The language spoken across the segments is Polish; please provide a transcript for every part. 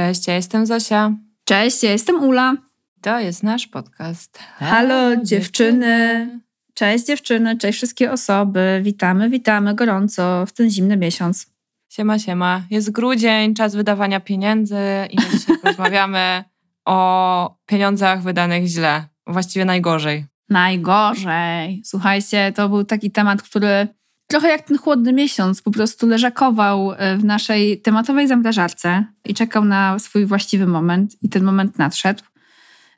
Cześć, ja jestem Zosia. Cześć, ja jestem Ula. To jest nasz podcast. Halo, dziewczyny. Cześć dziewczyny, cześć wszystkie osoby. Witamy, witamy gorąco w ten zimny miesiąc. Siema, siema. Jest grudzień, czas wydawania pieniędzy i dzisiaj porozmawiamy o pieniądzach wydanych źle. Właściwie najgorzej. Najgorzej. Słuchajcie, to był taki temat, który trochę jak ten chłodny miesiąc po prostu leżakował e, w naszej tematowej zamrażarce i czekał na swój właściwy moment i ten moment nadszedł.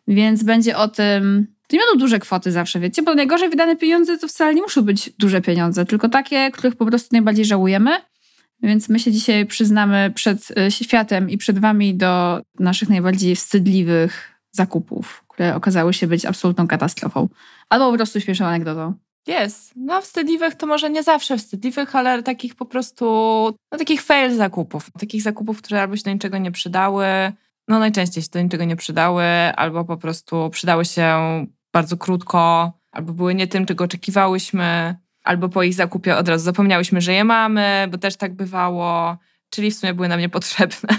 Więc będzie o tym. To nie będą duże kwoty zawsze, wiecie, bo najgorzej wydane pieniądze to wcale nie muszą być duże pieniądze, tylko takie, których po prostu najbardziej żałujemy. Więc my się dzisiaj przyznamy przed e, światem i przed wami do naszych najbardziej wstydliwych zakupów, które okazały się być absolutną katastrofą. Albo po prostu śmieszną anegdotą. Jest. No wstydliwych to może nie zawsze wstydliwych, ale takich po prostu, no takich fail zakupów. Takich zakupów, które albo się do niczego nie przydały, no najczęściej się do niczego nie przydały, albo po prostu przydały się bardzo krótko, albo były nie tym, czego oczekiwałyśmy, albo po ich zakupie od razu zapomniałyśmy, że je mamy, bo też tak bywało, czyli w sumie były nam niepotrzebne.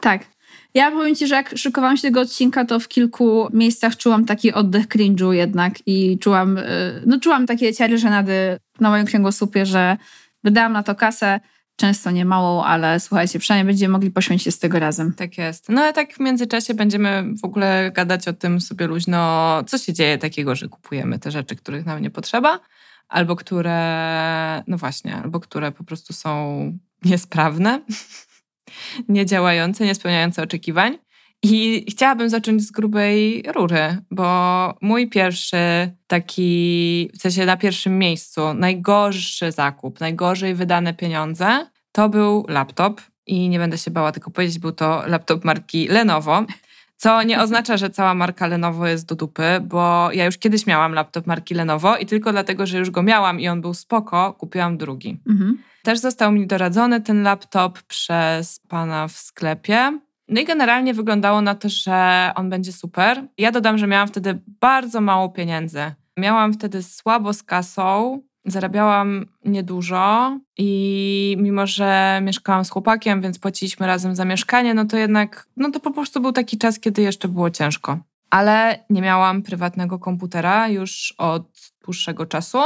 Tak. Ja powiem Ci, że jak szykowałam się tego odcinka, to w kilku miejscach czułam taki oddech cringe'u jednak i czułam, y, no czułam takie ciary żenady na moim kręgosłupie, że wydałam na to kasę, często nie małą, ale słuchajcie, przynajmniej będziemy mogli poświęcić się z tego razem. Tak jest. No a tak w międzyczasie będziemy w ogóle gadać o tym sobie luźno, co się dzieje takiego, że kupujemy te rzeczy, których nam nie potrzeba, albo które, no właśnie, albo które po prostu są niesprawne, niedziałające, niespełniające oczekiwań. I chciałabym zacząć z grubej rury, bo mój pierwszy taki, w sensie na pierwszym miejscu, najgorszy zakup, najgorzej wydane pieniądze, to był laptop. I nie będę się bała tylko powiedzieć, był to laptop marki Lenovo. Co nie oznacza, że cała marka Lenovo jest do dupy, bo ja już kiedyś miałam laptop marki Lenovo i tylko dlatego, że już go miałam i on był spoko, kupiłam drugi. Mhm. Też został mi doradzony ten laptop przez pana w sklepie. No i generalnie wyglądało na to, że on będzie super. Ja dodam, że miałam wtedy bardzo mało pieniędzy. Miałam wtedy słabo z kasą, zarabiałam niedużo i mimo, że mieszkałam z chłopakiem, więc płaciliśmy razem za mieszkanie, no to jednak, no to po prostu był taki czas, kiedy jeszcze było ciężko. Ale nie miałam prywatnego komputera już od dłuższego czasu.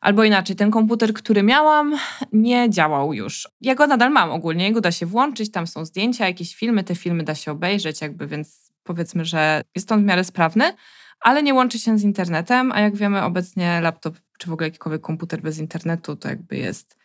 Albo inaczej, ten komputer, który miałam, nie działał już. Ja go nadal mam ogólnie, jego da się włączyć, tam są zdjęcia, jakieś filmy, te filmy da się obejrzeć, jakby, więc powiedzmy, że jest on w miarę sprawny, ale nie łączy się z internetem, a jak wiemy, obecnie laptop czy w ogóle jakikolwiek komputer bez internetu to jakby jest.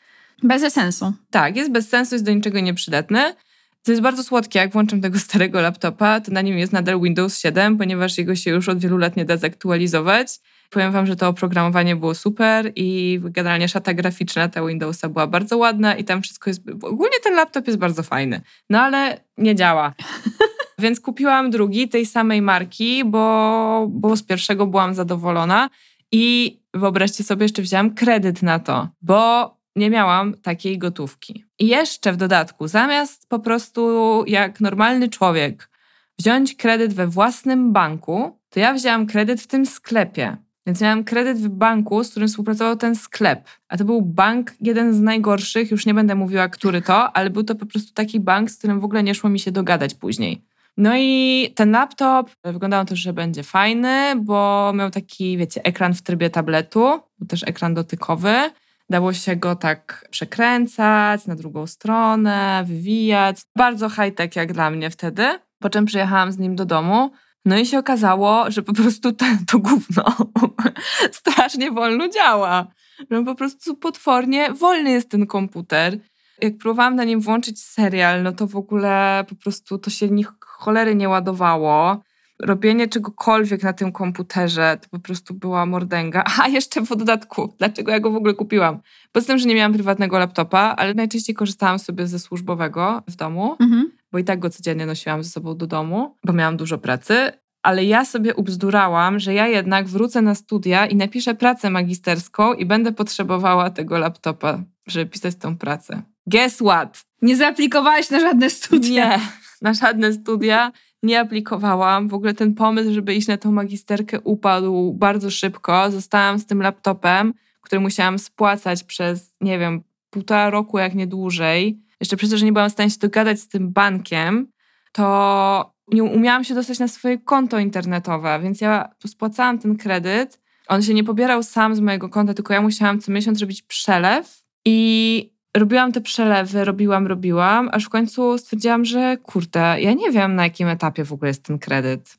Bez sensu. Tak, jest bez sensu, jest do niczego nieprzydatny. To jest bardzo słodkie, jak włączam tego starego laptopa, to na nim jest nadal Windows 7, ponieważ jego się już od wielu lat nie da zaktualizować. Powiem Wam, że to oprogramowanie było super i generalnie szata graficzna ta Windowsa była bardzo ładna i tam wszystko jest. Ogólnie ten laptop jest bardzo fajny, no ale nie działa. Więc kupiłam drugi tej samej marki, bo, bo z pierwszego byłam zadowolona i wyobraźcie sobie, jeszcze wziąłam kredyt na to, bo nie miałam takiej gotówki. I jeszcze w dodatku, zamiast po prostu jak normalny człowiek wziąć kredyt we własnym banku, to ja wzięłam kredyt w tym sklepie. Więc miałam kredyt w banku, z którym współpracował ten sklep. A to był bank, jeden z najgorszych, już nie będę mówiła, który to, ale był to po prostu taki bank, z którym w ogóle nie szło mi się dogadać później. No i ten laptop wyglądało to, że będzie fajny, bo miał taki, wiecie, ekran w trybie tabletu, też ekran dotykowy. Dało się go tak przekręcać na drugą stronę, wywijać. Bardzo high-tech jak dla mnie wtedy. Po czym przyjechałam z nim do domu. No i się okazało, że po prostu to, to gówno strasznie wolno działa. Że po prostu potwornie wolny jest ten komputer. Jak próbowałam na nim włączyć serial, no to w ogóle po prostu to się nich cholery nie ładowało. Robienie czegokolwiek na tym komputerze to po prostu była mordęga. A jeszcze w dodatku, dlaczego ja go w ogóle kupiłam? Poza tym, że nie miałam prywatnego laptopa, ale najczęściej korzystałam sobie ze służbowego w domu, mhm. bo i tak go codziennie nosiłam ze sobą do domu, bo miałam dużo pracy. Ale ja sobie ubzdurałam, że ja jednak wrócę na studia i napiszę pracę magisterską i będę potrzebowała tego laptopa, żeby pisać tą pracę. Guess what? Nie zaaplikowałaś na żadne studia. Nie, na żadne studia nie aplikowałam. W ogóle ten pomysł, żeby iść na tą magisterkę upadł bardzo szybko. Zostałam z tym laptopem, który musiałam spłacać przez, nie wiem, półtora roku, jak nie dłużej, jeszcze przez to, że nie byłam w stanie się dogadać z tym bankiem, to nie umiałam się dostać na swoje konto internetowe, więc ja spłacałam ten kredyt. On się nie pobierał sam z mojego konta, tylko ja musiałam co miesiąc robić przelew i robiłam te przelewy, robiłam, robiłam, aż w końcu stwierdziłam, że kurde, ja nie wiem na jakim etapie w ogóle jest ten kredyt.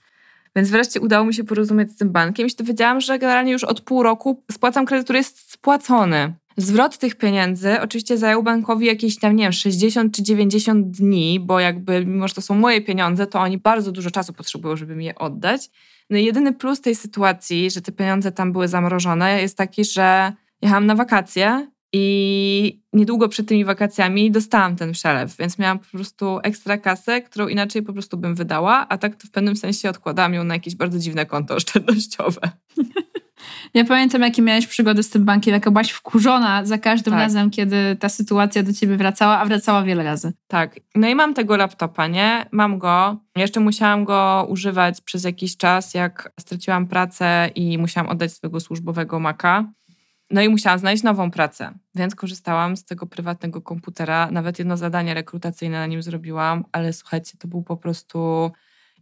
Więc wreszcie udało mi się porozumieć z tym bankiem i się dowiedziałam, że generalnie już od pół roku spłacam kredyt, który jest spłacony. Zwrot tych pieniędzy oczywiście zajął bankowi jakieś tam, nie wiem, 60 czy 90 dni, bo jakby, mimo że to są moje pieniądze, to oni bardzo dużo czasu potrzebują, żeby mi je oddać. No i jedyny plus tej sytuacji, że te pieniądze tam były zamrożone, jest taki, że jechałam na wakacje i niedługo przed tymi wakacjami dostałam ten przelew, więc miałam po prostu ekstra kasę, którą inaczej po prostu bym wydała, a tak to w pewnym sensie odkładałam ją na jakieś bardzo dziwne konto oszczędnościowe. Ja pamiętam, jakie miałeś przygody z tym bankiem, jaka byłaś wkurzona za każdym tak. razem, kiedy ta sytuacja do ciebie wracała, a wracała wiele razy. Tak. No i mam tego laptopa, nie? Mam go. Jeszcze musiałam go używać przez jakiś czas, jak straciłam pracę i musiałam oddać swojego służbowego Maca. No i musiałam znaleźć nową pracę, więc korzystałam z tego prywatnego komputera. Nawet jedno zadanie rekrutacyjne na nim zrobiłam, ale słuchajcie, to był po prostu.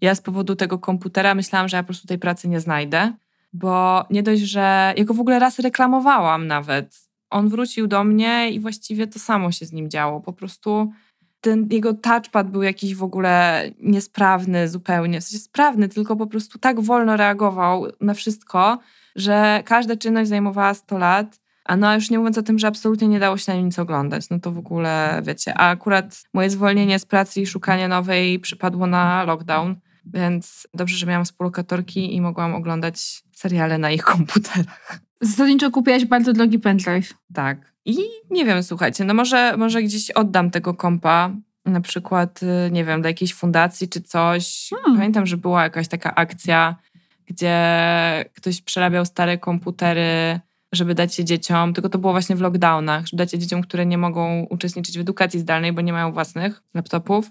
Ja z powodu tego komputera myślałam, że ja po prostu tej pracy nie znajdę bo nie dość, że jego w ogóle raz reklamowałam nawet. On wrócił do mnie i właściwie to samo się z nim działo. Po prostu ten jego touchpad był jakiś w ogóle niesprawny zupełnie. W sensie sprawny, tylko po prostu tak wolno reagował na wszystko, że każda czynność zajmowała 100 lat. A no już nie mówiąc o tym, że absolutnie nie dało się na nim nic oglądać. No to w ogóle, wiecie, a akurat moje zwolnienie z pracy i szukanie nowej przypadło na lockdown, więc dobrze, że miałam współlokatorki i mogłam oglądać seriale na ich komputerach. Zasadniczo kupiłaś bardzo drogi pendrive. Tak. I nie wiem, słuchajcie, no może, może gdzieś oddam tego kompa, na przykład, y, nie wiem, dla jakiejś fundacji czy coś. Hmm. Pamiętam, że była jakaś taka akcja, gdzie ktoś przerabiał stare komputery, żeby dać je dzieciom, tylko to było właśnie w lockdownach, żeby dać je dzieciom, które nie mogą uczestniczyć w edukacji zdalnej, bo nie mają własnych laptopów.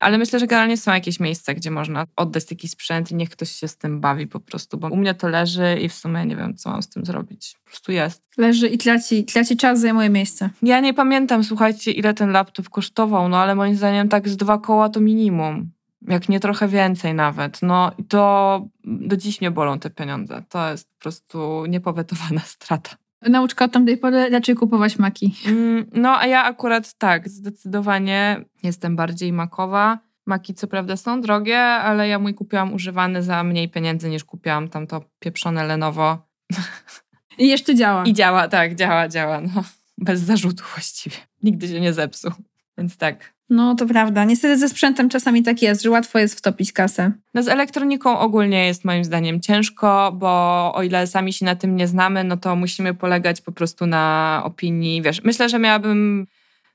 Ale myślę, że generalnie są jakieś miejsca, gdzie można oddać taki sprzęt i niech ktoś się z tym bawi po prostu, bo u mnie to leży i w sumie nie wiem, co mam z tym zrobić. Po prostu jest. Leży i traci, traci czas, zajmuje miejsce. Ja nie pamiętam, słuchajcie, ile ten laptop kosztował, no ale moim zdaniem tak z dwa koła to minimum. Jak nie trochę więcej nawet. No i to do dziś mnie bolą te pieniądze. To jest po prostu niepowetowana strata. Nauczka od tamtej pory raczej kupować maki. Mm, no, a ja akurat tak, zdecydowanie jestem bardziej makowa. Maki co prawda są drogie, ale ja mój kupiłam używany za mniej pieniędzy niż kupiłam tam to pieprzone Lenovo. I jeszcze działa. I działa, tak, działa, działa. No, bez zarzutu właściwie. Nigdy się nie zepsuł. Więc tak, no to prawda. Niestety ze sprzętem czasami tak jest, że łatwo jest wtopić kasę. No z elektroniką ogólnie jest moim zdaniem ciężko, bo o ile sami się na tym nie znamy, no to musimy polegać po prostu na opinii. Wiesz, myślę, że miałabym...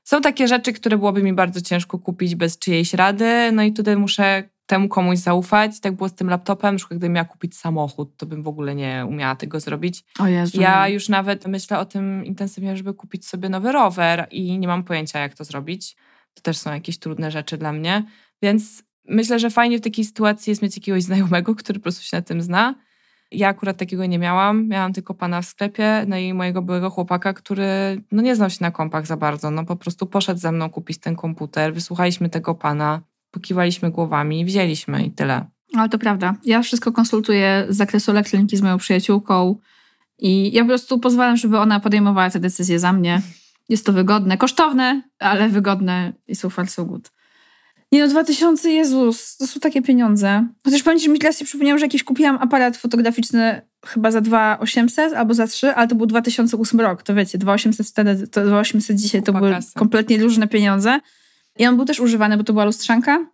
Są takie rzeczy, które byłoby mi bardzo ciężko kupić bez czyjejś rady, no i tutaj muszę temu komuś zaufać. Tak było z tym laptopem, że gdybym miała kupić samochód, to bym w ogóle nie umiała tego zrobić. O Jezu. Ja już nawet myślę o tym intensywnie, żeby kupić sobie nowy rower i nie mam pojęcia, jak to zrobić. To też są jakieś trudne rzeczy dla mnie. Więc myślę, że fajnie w takiej sytuacji jest mieć jakiegoś znajomego, który po prostu się na tym zna. Ja akurat takiego nie miałam. Miałam tylko pana w sklepie, no i mojego byłego chłopaka, który no nie znał się na kompach za bardzo. No po prostu poszedł ze mną kupić ten komputer, wysłuchaliśmy tego pana, pokiwaliśmy głowami, wzięliśmy i tyle. Ale to prawda. Ja wszystko konsultuję z zakresu elektroniki z moją przyjaciółką i ja po prostu pozwalam, żeby ona podejmowała te decyzje za mnie. Jest to wygodne, kosztowne, ale wygodne i so far so good. Nie no, 2000, Jezus, to są takie pieniądze. Chociaż pamiętam, że mi teraz się przypomniał, że jakiś kupiłam aparat fotograficzny chyba za 2800 albo za 3, ale to był 2008 rok, to wiecie, 2800 wtedy, to 2800 dzisiaj to były kompletnie różne pieniądze. I on był też używany, bo to była lustrzanka.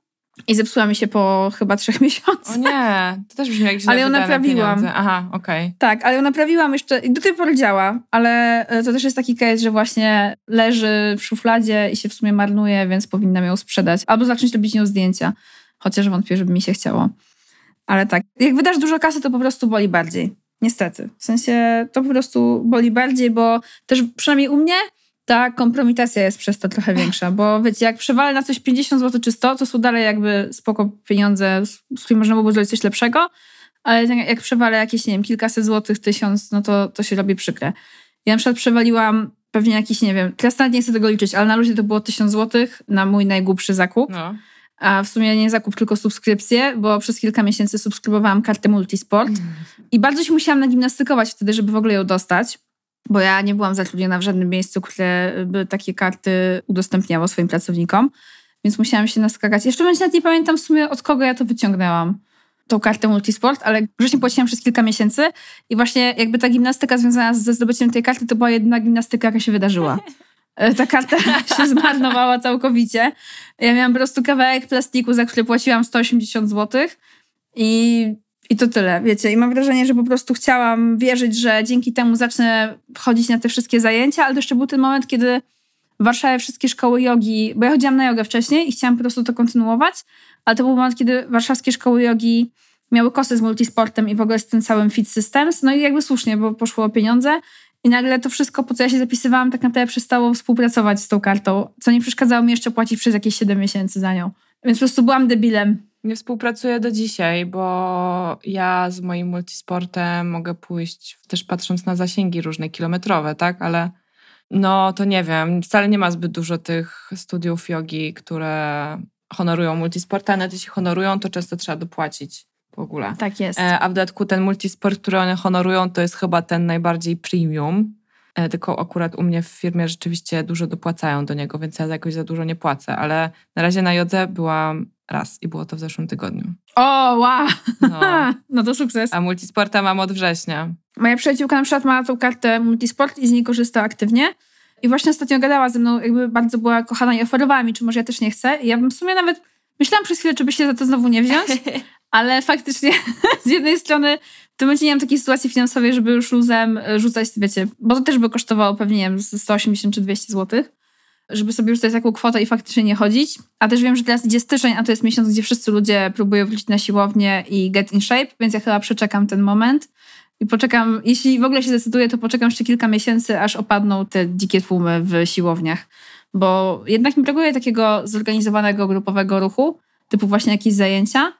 I zepsuła mi się po chyba trzech miesiącach. O nie, to też brzmi jak źle Ale ją naprawiłam. Aha, okej. Okay. Tak, ale ją naprawiłam jeszcze i do tej pory działa, ale e, to też jest taki case, że właśnie leży w szufladzie i się w sumie marnuje, więc powinnam ją sprzedać. Albo zacząć robić nią zdjęcia, chociaż wątpię, żeby mi się chciało. Ale tak, jak wydasz dużo kasy, to po prostu boli bardziej. Niestety. W sensie to po prostu boli bardziej, bo też przynajmniej u mnie ta kompromitacja jest przez to trochę większa, bo wiecie, jak przewalę na coś 50 zł czy 100, to są dalej jakby spoko pieniądze, z którymi można byłoby zrobić coś lepszego, ale jak przewalę jakieś, nie wiem, kilkaset złotych, tysiąc, no to, to się robi przykre. Ja na przykład przewaliłam pewnie jakiś, nie wiem, teraz nawet nie chcę tego liczyć, ale na ludzie to było 1000 zł na mój najgłupszy zakup. No. A w sumie nie zakup, tylko subskrypcję, bo przez kilka miesięcy subskrybowałam kartę Multisport. I bardzo się musiałam nagimnastykować wtedy, żeby w ogóle ją dostać, bo ja nie byłam zatrudniona w żadnym miejscu, które by takie karty udostępniało swoim pracownikom. Więc musiałam się naskakać. Jeszcze nawet nie pamiętam w sumie od kogo ja to wyciągnęłam. Tą kartę Multisport, ale grzecznie płaciłam przez kilka miesięcy i właśnie jakby ta gimnastyka związana ze zdobyciem tej karty to była jedna gimnastyka, jaka się wydarzyła. E, Ta karta się zmarnowała całkowicie. Ja miałam po prostu kawałek plastiku, za który płaciłam 180 zł i, i to tyle, wiecie. I mam wrażenie, że po prostu chciałam wierzyć, że dzięki temu zacznę chodzić na te wszystkie zajęcia, ale to jeszcze był ten moment, kiedy w Warszawie wszystkie szkoły jogi, bo ja chodziłam na jogę wcześniej i chciałam po prostu to kontynuować, ale to był moment, kiedy warszawskie szkoły jogi miały kosy z multisportem i w ogóle z tym całym Fit Systems, no i jakby słusznie, bo poszło o pieniądze i nagle to wszystko, po co ja się zapisywałam, tak naprawdę przestało współpracować z tą kartą, co nie przeszkadzało mi jeszcze płacić przez jakieś 7 miesięcy za nią. Więc po prostu byłam debilem. Nie współpracuję do dzisiaj, bo ja z moim multisportem mogę pójść, też patrząc na zasięgi różne kilometrowe, tak? Ale no to nie wiem, wcale nie ma zbyt dużo tych studiów jogi, które honorują multisport, a nawet jeśli honorują, to często trzeba dopłacić w ogóle. Tak jest. E, A w dodatku ten multisport, który one honorują, to jest chyba ten najbardziej premium. E, Tylko akurat u mnie w firmie rzeczywiście dużo dopłacają do niego, więc ja jakoś za dużo nie płacę. Ale na razie na jodze byłam raz i było to w zeszłym tygodniu. O, wow! No. No to sukces. A multisporta mam od września. Moja przyjaciółka na przykład ma tą kartę Multisport i z niej korzysta aktywnie. I właśnie ostatnio gadała ze mną, jakby bardzo była kochana i oferowała mi, czy może ja też nie chcę. I ja bym w sumie nawet myślałam przez chwilę, czy by się za to znowu nie wziąć, ale faktycznie z jednej strony w tym momencie nie mam takiej sytuacji finansowej, żeby już luzem e, rzucać, wiecie, bo to też by kosztowało pewnie, nie wiem, ze 180 czy 200 zł, żeby sobie rzucać taką kwotę i faktycznie nie chodzić. A też wiem, że teraz idzie styczeń, a to jest miesiąc, gdzie wszyscy ludzie próbują wrócić na siłownię i get in shape, więc ja chyba przeczekam ten moment. I poczekam, jeśli w ogóle się zdecyduję, to poczekam jeszcze kilka miesięcy, aż opadną te dzikie tłumy w siłowniach. Bo jednak mi brakuje takiego zorganizowanego grupowego ruchu, typu właśnie jakieś zajęcia.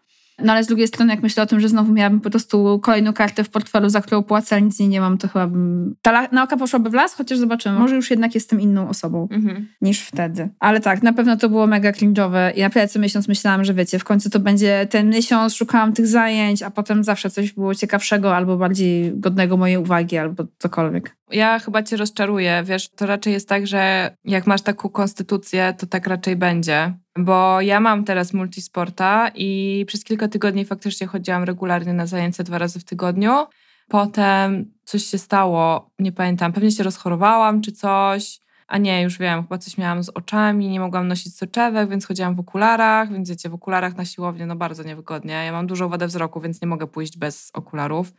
No ale z drugiej strony, jak myślę o tym, że znowu miałabym po prostu kolejną kartę w portfelu, za którą płacę, a nic z niej nie mam, to chyba bym... Ta nauka poszłaby w las, chociaż zobaczymy. Może już jednak jestem inną osobą Mhm. niż wtedy. Ale tak, na pewno to było mega cringe'owe i naprawdę co miesiąc myślałam, że wiecie, w końcu to będzie ten miesiąc, szukałam tych zajęć, a potem zawsze coś było ciekawszego albo bardziej godnego mojej uwagi albo cokolwiek. Ja chyba cię rozczaruję. Wiesz, to raczej jest tak, że jak masz taką konstytucję, to tak raczej będzie. Bo ja mam teraz multisporta i przez kilka tygodni faktycznie chodziłam regularnie na zajęcia dwa razy w tygodniu. Potem coś się stało, nie pamiętam, pewnie się rozchorowałam czy coś. A nie, już wiem, chyba coś miałam z oczami, nie mogłam nosić soczewek, więc chodziłam w okularach, więc wiecie, w okularach na siłownię no bardzo niewygodnie. Ja mam dużą wadę wzroku, więc nie mogę pójść bez okularów.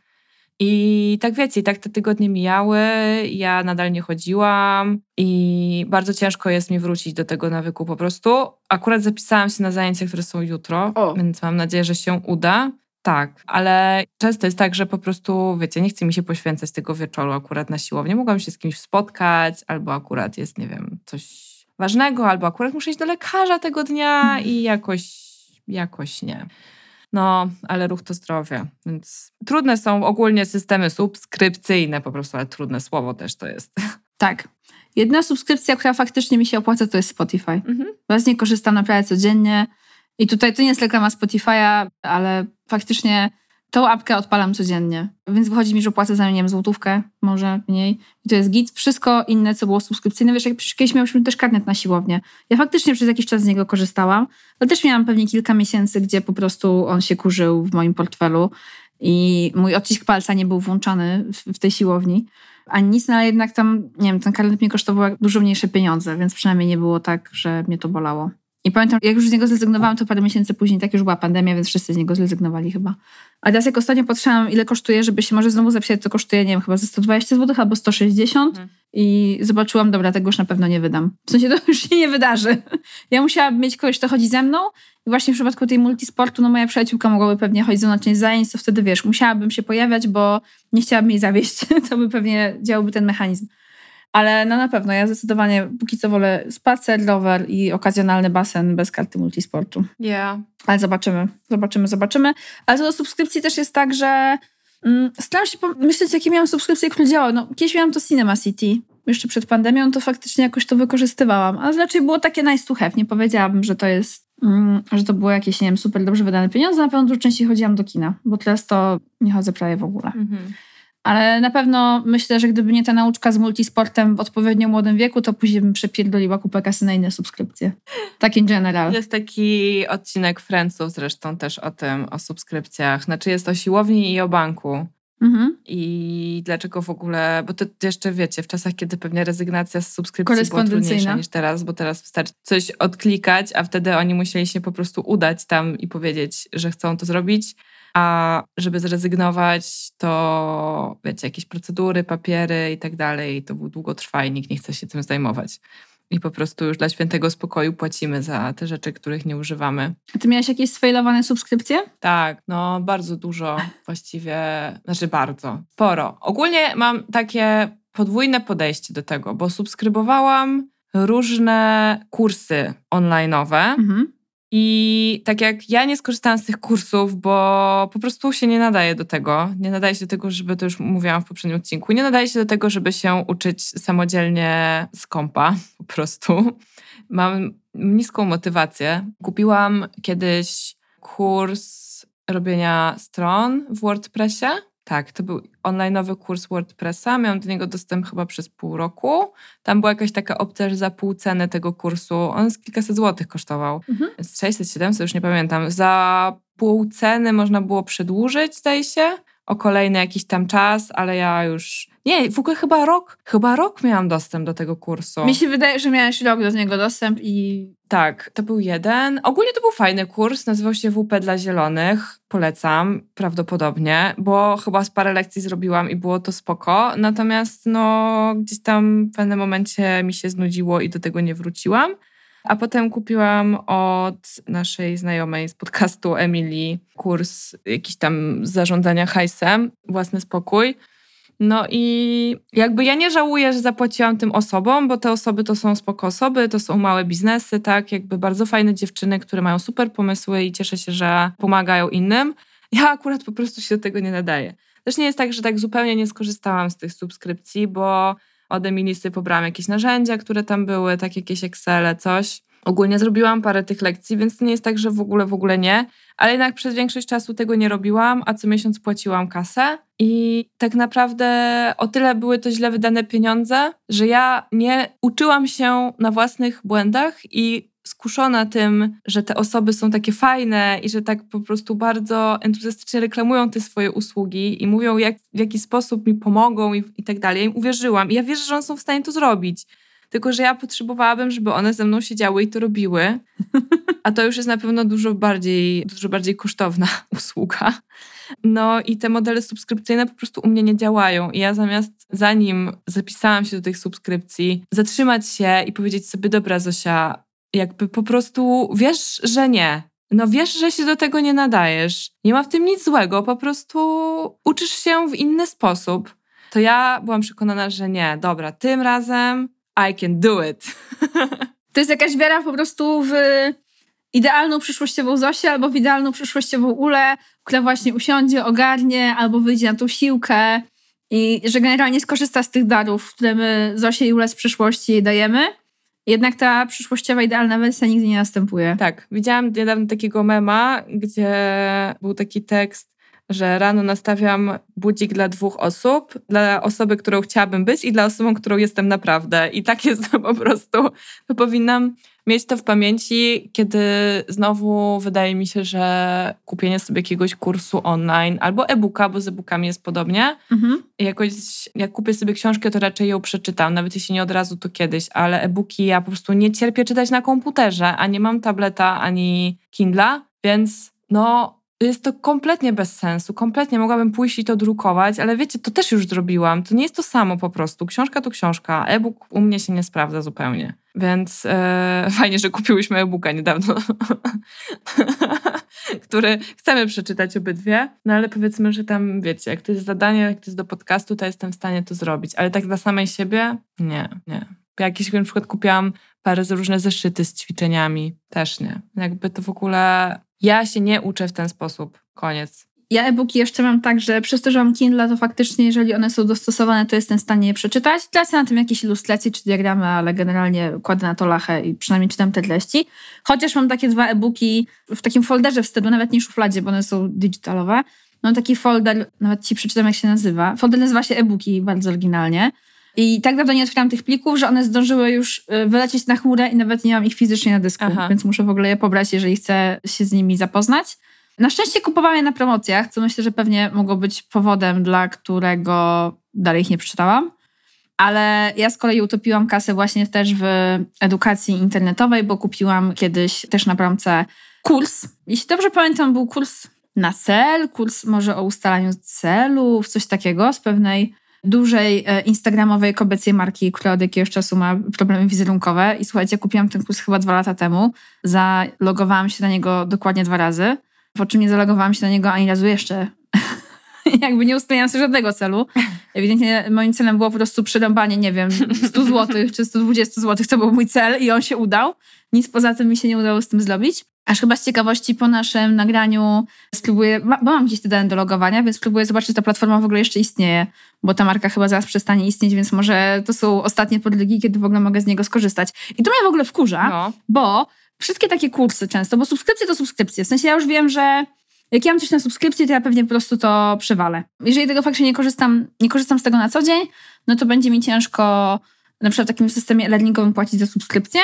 I tak wiecie, i tak te tygodnie mijały, ja nadal nie chodziłam i bardzo ciężko jest mi wrócić do tego nawyku po prostu. Akurat zapisałam się na zajęcia, które są jutro, O. więc mam nadzieję, że się uda. Tak, ale często jest tak, że po prostu, wiecie, nie chce mi się poświęcać tego wieczoru akurat na siłownię. Mogłam się z kimś spotkać, albo akurat jest, nie wiem, coś ważnego, albo akurat muszę iść do lekarza tego dnia i jakoś, jakoś nie. No, ale ruch to zdrowie, więc trudne są ogólnie systemy subskrypcyjne, po prostu, ale trudne słowo też to jest. Tak. Jedna subskrypcja, która faktycznie mi się opłaca, to jest Spotify. Mhm. Ja z niej korzystam naprawdę codziennie. I tutaj to nie jest reklama Spotify'a, ale faktycznie tą apkę odpalam codziennie. Więc wychodzi mi, że płacę za nią, nie wiem, złotówkę, może mniej. I to jest git. Wszystko inne, co było subskrypcyjne, wiesz, jak kiedyś miałyśmy też karnet na siłownię. Ja faktycznie przez jakiś czas z niego korzystałam, ale też miałam pewnie kilka miesięcy, gdzie po prostu on się kurzył w moim portfelu i mój odcisk palca nie był włączany w, w tej siłowni. Ani nic, no ale jednak tam, nie wiem, ten karnet mnie kosztował dużo mniejsze pieniądze, więc przynajmniej nie było tak, że mnie to bolało. I pamiętam, jak już z niego zrezygnowałam, to parę miesięcy później, tak już była pandemia, więc wszyscy z niego zrezygnowali chyba. A teraz jak ostatnio patrzyłam, ile kosztuje, żeby się może znowu zapisać, to kosztuje, nie wiem, chyba ze 120 zł albo 160 Mhm. i zobaczyłam, dobra, tego już na pewno nie wydam. W sensie to już się nie wydarzy. Ja musiałabym mieć kogoś, kto chodzi ze mną i właśnie w przypadku tej multisportu, no moja przyjaciółka mogłaby pewnie chodzić ze mną na część zajęć, to wtedy, wiesz, musiałabym się pojawiać, bo nie chciałabym jej zawieść. To by pewnie działałby ten mechanizm. Ale no na pewno, ja zdecydowanie póki co wolę spacer, rower i okazjonalny basen bez karty multisportu. Yeah. Ale zobaczymy, zobaczymy, zobaczymy. Ale co do subskrypcji też jest tak, że mm, staram się pomyśleć, jakie miałam subskrypcje, które działały. No, kiedyś miałam to Cinema City. jeszcze przed pandemią, to faktycznie jakoś to wykorzystywałam. Ale raczej było takie have. Nie powiedziałabym, że to jest, mm, że to było jakieś, nie wiem, super dobrze wydane pieniądze. Na pewno dużo częściej chodziłam do kina, bo teraz to nie chodzę prawie w ogóle. Mhm. Ale na pewno myślę, że gdyby nie ta nauczka z multisportem w odpowiednio młodym wieku, to później bym przepierdoliła kupę kasy na inne subskrypcje. Tak in general. Jest taki odcinek Friendsów zresztą też o tym, o subskrypcjach. Znaczy jest o siłowni i o banku. Mhm. I dlaczego w ogóle, bo to jeszcze wiecie, w czasach, kiedy pewnie rezygnacja z subskrypcji była trudniejsza niż teraz, bo teraz wystarczy coś odklikać, a wtedy oni musieli się po prostu udać tam i powiedzieć, że chcą to zrobić. A żeby zrezygnować, to wiecie, jakieś procedury, papiery i tak dalej, to był długotrwa i nikt nie chce się tym zajmować. I po prostu już dla świętego spokoju płacimy za te rzeczy, których nie używamy. A ty miałaś jakieś sfejlowane subskrypcje? Tak, no bardzo dużo właściwie, znaczy bardzo, sporo. Ogólnie mam takie podwójne podejście do tego, bo subskrybowałam różne kursy online'owe Mhm. I tak jak ja nie skorzystałam z tych kursów, bo po prostu się nie nadaje do tego. Nie nadaje się do tego, żeby, to już mówiłam w poprzednim odcinku, nie nadaje się do tego, żeby się uczyć samodzielnie z kompa po prostu. Mam niską motywację. Kupiłam kiedyś kurs robienia stron w WordPressie. Tak, to był online'owy kurs WordPressa. Miałam do niego dostęp chyba przez pół roku. Tam była jakaś taka opcja, że za pół ceny tego kursu, on z kilkaset złotych kosztował. Mhm. Z 600, 700, już nie pamiętam. Za pół ceny można było przedłużyć, zdaje się, o kolejny jakiś tam czas, ale ja już... Nie, w ogóle chyba rok, chyba rok miałam dostęp do tego kursu. Mi się wydaje, że miałeś rok do niego dostęp i Tak, to był jeden. Ogólnie to był fajny kurs, nazywał się WP dla Zielonych. Polecam prawdopodobnie, bo chyba z parę lekcji zrobiłam i było to spoko. Natomiast no, gdzieś tam w pewnym momencie mi się znudziło i do tego nie wróciłam. A potem kupiłam od naszej znajomej z podcastu Emilii kurs jakiś tam zarządzania hajsem, własny spokój. No i jakby ja nie żałuję, że zapłaciłam tym osobom, bo te osoby to są spoko osoby, to są małe biznesy, tak, jakby bardzo fajne dziewczyny, które mają super pomysły i cieszę się, że pomagają innym. Ja akurat po prostu się do tego nie nadaję. Też nie jest tak, że tak zupełnie nie skorzystałam z tych subskrypcji, bo od Emilii sobie pobrałam jakieś narzędzia, które tam były, tak jakieś Excele, coś. Ogólnie zrobiłam parę tych lekcji, więc to nie jest tak, że w ogóle, w ogóle nie. Ale jednak przez większość czasu tego nie robiłam, a co miesiąc płaciłam kasę. I tak naprawdę o tyle były to źle wydane pieniądze, że ja nie uczyłam się na własnych błędach i skuszona tym, że te osoby są takie fajne i że tak po prostu bardzo entuzjastycznie reklamują te swoje usługi i mówią, jak, w jaki sposób mi pomogą i, i tak dalej. Ja im uwierzyłam i ja wierzę, że one są w stanie to zrobić. Tylko, że ja potrzebowałabym, żeby one ze mną siedziały i to robiły. A to już jest na pewno dużo bardziej, dużo bardziej kosztowna usługa. No i te modele subskrypcyjne po prostu u mnie nie działają. I ja zamiast, zanim zapisałam się do tych subskrypcji, zatrzymać się i powiedzieć sobie, dobra Zosia, jakby po prostu wiesz, że nie. No wiesz, że się do tego nie nadajesz. Nie ma w tym nic złego, po prostu uczysz się w inny sposób. To ja byłam przekonana, że nie, dobra, tym razem I can do it. to jest jakaś wiara po prostu w idealną przyszłościową Zosię albo w idealną przyszłościową Ulę, która właśnie usiądzie, ogarnie albo wyjdzie na tą siłkę i że generalnie skorzysta z tych darów, które my Zosie i Ule z przyszłości jej dajemy. Jednak ta przyszłościowa, idealna wersja nigdy nie następuje. Tak, widziałam niedawno takiego mema, gdzie był taki tekst, że rano nastawiam budzik dla dwóch osób, dla osoby, którą chciałabym być i dla osoby, którą jestem naprawdę. I tak jest to po prostu. To powinnam mieć to w pamięci, kiedy znowu wydaje mi się, że kupienie sobie jakiegoś kursu online albo e-booka, bo z e-bookami jest podobnie. Mhm. Jakoś, jak kupię sobie książkę, to raczej ją przeczytam, nawet jeśli nie od razu, to kiedyś, ale e-booki ja po prostu nie cierpię czytać na komputerze, a nie mam tableta ani Kindla, więc no jest to kompletnie bez sensu, kompletnie mogłabym pójść i to drukować, ale wiecie, to też już zrobiłam, to nie jest to samo po prostu, książka to książka, e-book u mnie się nie sprawdza zupełnie, więc e, fajnie, że kupiłyśmy e-booka niedawno, który chcemy przeczytać obydwie, no ale powiedzmy, że tam wiecie, jak to jest zadanie, jak to jest do podcastu, to jestem w stanie to zrobić, ale tak dla samej siebie, nie, nie. Jakieś na przykład kupiłam parę różne zeszyty z ćwiczeniami, też nie. Jakby to w ogóle ja się nie uczę w ten sposób. Koniec. Ja e-booki jeszcze mam tak, że przez to, że mam Kindle, to faktycznie, jeżeli one są dostosowane, to jestem w stanie je przeczytać. Tracę na tym jakieś ilustracje czy diagramy, ale generalnie kładę na to lachę i przynajmniej czytam te treści. Chociaż mam takie dwa e-booki w takim folderze wstydu, nawet nie szufladzie, bo one są digitalowe. Mam taki folder, nawet ci przeczytam jak się nazywa. Folder nazywa się e-booki, bardzo oryginalnie. I tak dawno nie otwieram tych plików, że one zdążyły już y, wylecieć na chmurę i nawet nie mam ich fizycznie na dysku, Aha. więc muszę w ogóle je pobrać, jeżeli chcę się z nimi zapoznać. Na szczęście kupowałam je na promocjach, co myślę, że pewnie mogło być powodem, dla którego dalej ich nie przeczytałam. Ale ja z kolei utopiłam kasę właśnie też w edukacji internetowej, bo kupiłam kiedyś też na promce kurs. Jeśli dobrze pamiętam, był kurs na cel, kurs może o ustalaniu celów, coś takiego z pewnej dużej e, instagramowej kobiecej marki, która od jakiegoś czasu ma problemy wizerunkowe. I słuchajcie, kupiłam ten kurs chyba dwa lata temu. Zalogowałam się na niego dokładnie dwa razy, po czym nie zalogowałam się na niego ani razu jeszcze. Jakby nie ustawiałam sobie żadnego celu. Ewidentnie moim celem było po prostu przerąbanie, nie wiem, 100 zł czy 120 zł. To był mój cel i on się udał. Nic poza tym mi się nie udało z tym zrobić. Aż chyba z ciekawości po naszym nagraniu spróbuję, bo mam gdzieś te dane do logowania, więc spróbuję zobaczyć, czy ta platforma w ogóle jeszcze istnieje, bo ta marka chyba zaraz przestanie istnieć, więc może to są ostatnie podrygi, kiedy w ogóle mogę z niego skorzystać. I to mnie w ogóle wkurza, no. bo wszystkie takie kursy często, bo subskrypcje to subskrypcje. W sensie ja już wiem, że jak ja mam coś na subskrypcji, to ja pewnie po prostu to przewalę. Jeżeli tego faktycznie nie korzystam, nie korzystam z tego na co dzień, no to będzie mi ciężko na przykład w takim systemie learningowym płacić za subskrypcję.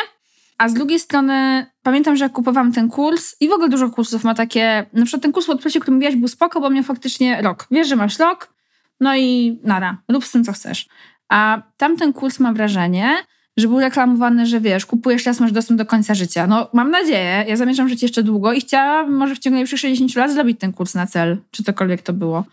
A z drugiej strony pamiętam, że jak kupowałam ten kurs i w ogóle dużo kursów ma takie, na przykład ten kurs WordPressie, który mówiłaś był spoko, bo miał faktycznie rok. Wiesz, że masz rok, no i nara, rób z tym co chcesz. A tamten kurs mam wrażenie, że był reklamowany, że wiesz, kupujesz raz, masz dostęp do końca życia. No mam nadzieję, ja zamierzam żyć jeszcze długo i chciałabym może w ciągu najbliższych 60 lat zrobić ten kurs na cel, czy cokolwiek to było.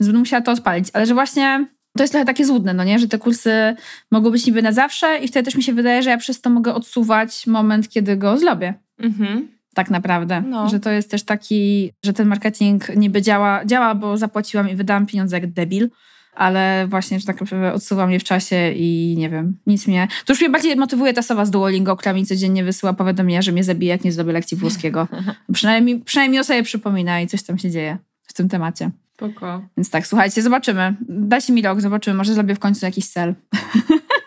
Więc będę musiała to odpalić. Ale że właśnie to jest trochę takie złudne, no nie? Że te kursy mogą być niby na zawsze i wtedy też mi się wydaje, że ja przez to mogę odsuwać moment, kiedy go zrobię. Mhm. Tak naprawdę. No. Że to jest też taki, że ten marketing niby działa, działa, bo zapłaciłam i wydałam pieniądze jak debil, ale właśnie, że tak naprawdę odsuwam je w czasie i nie wiem, nic mnie... To już mnie bardziej motywuje ta sowa z Duolingo, która mi codziennie wysyła powiadomienia, że mnie zabije, jak nie zrobię lekcji włoskiego. przynajmniej, przynajmniej o sobie przypomina i coś tam się dzieje w tym temacie. Spoko. Więc tak, słuchajcie, zobaczymy. Dajcie mi rok, zobaczymy. Może zrobię w końcu jakiś cel.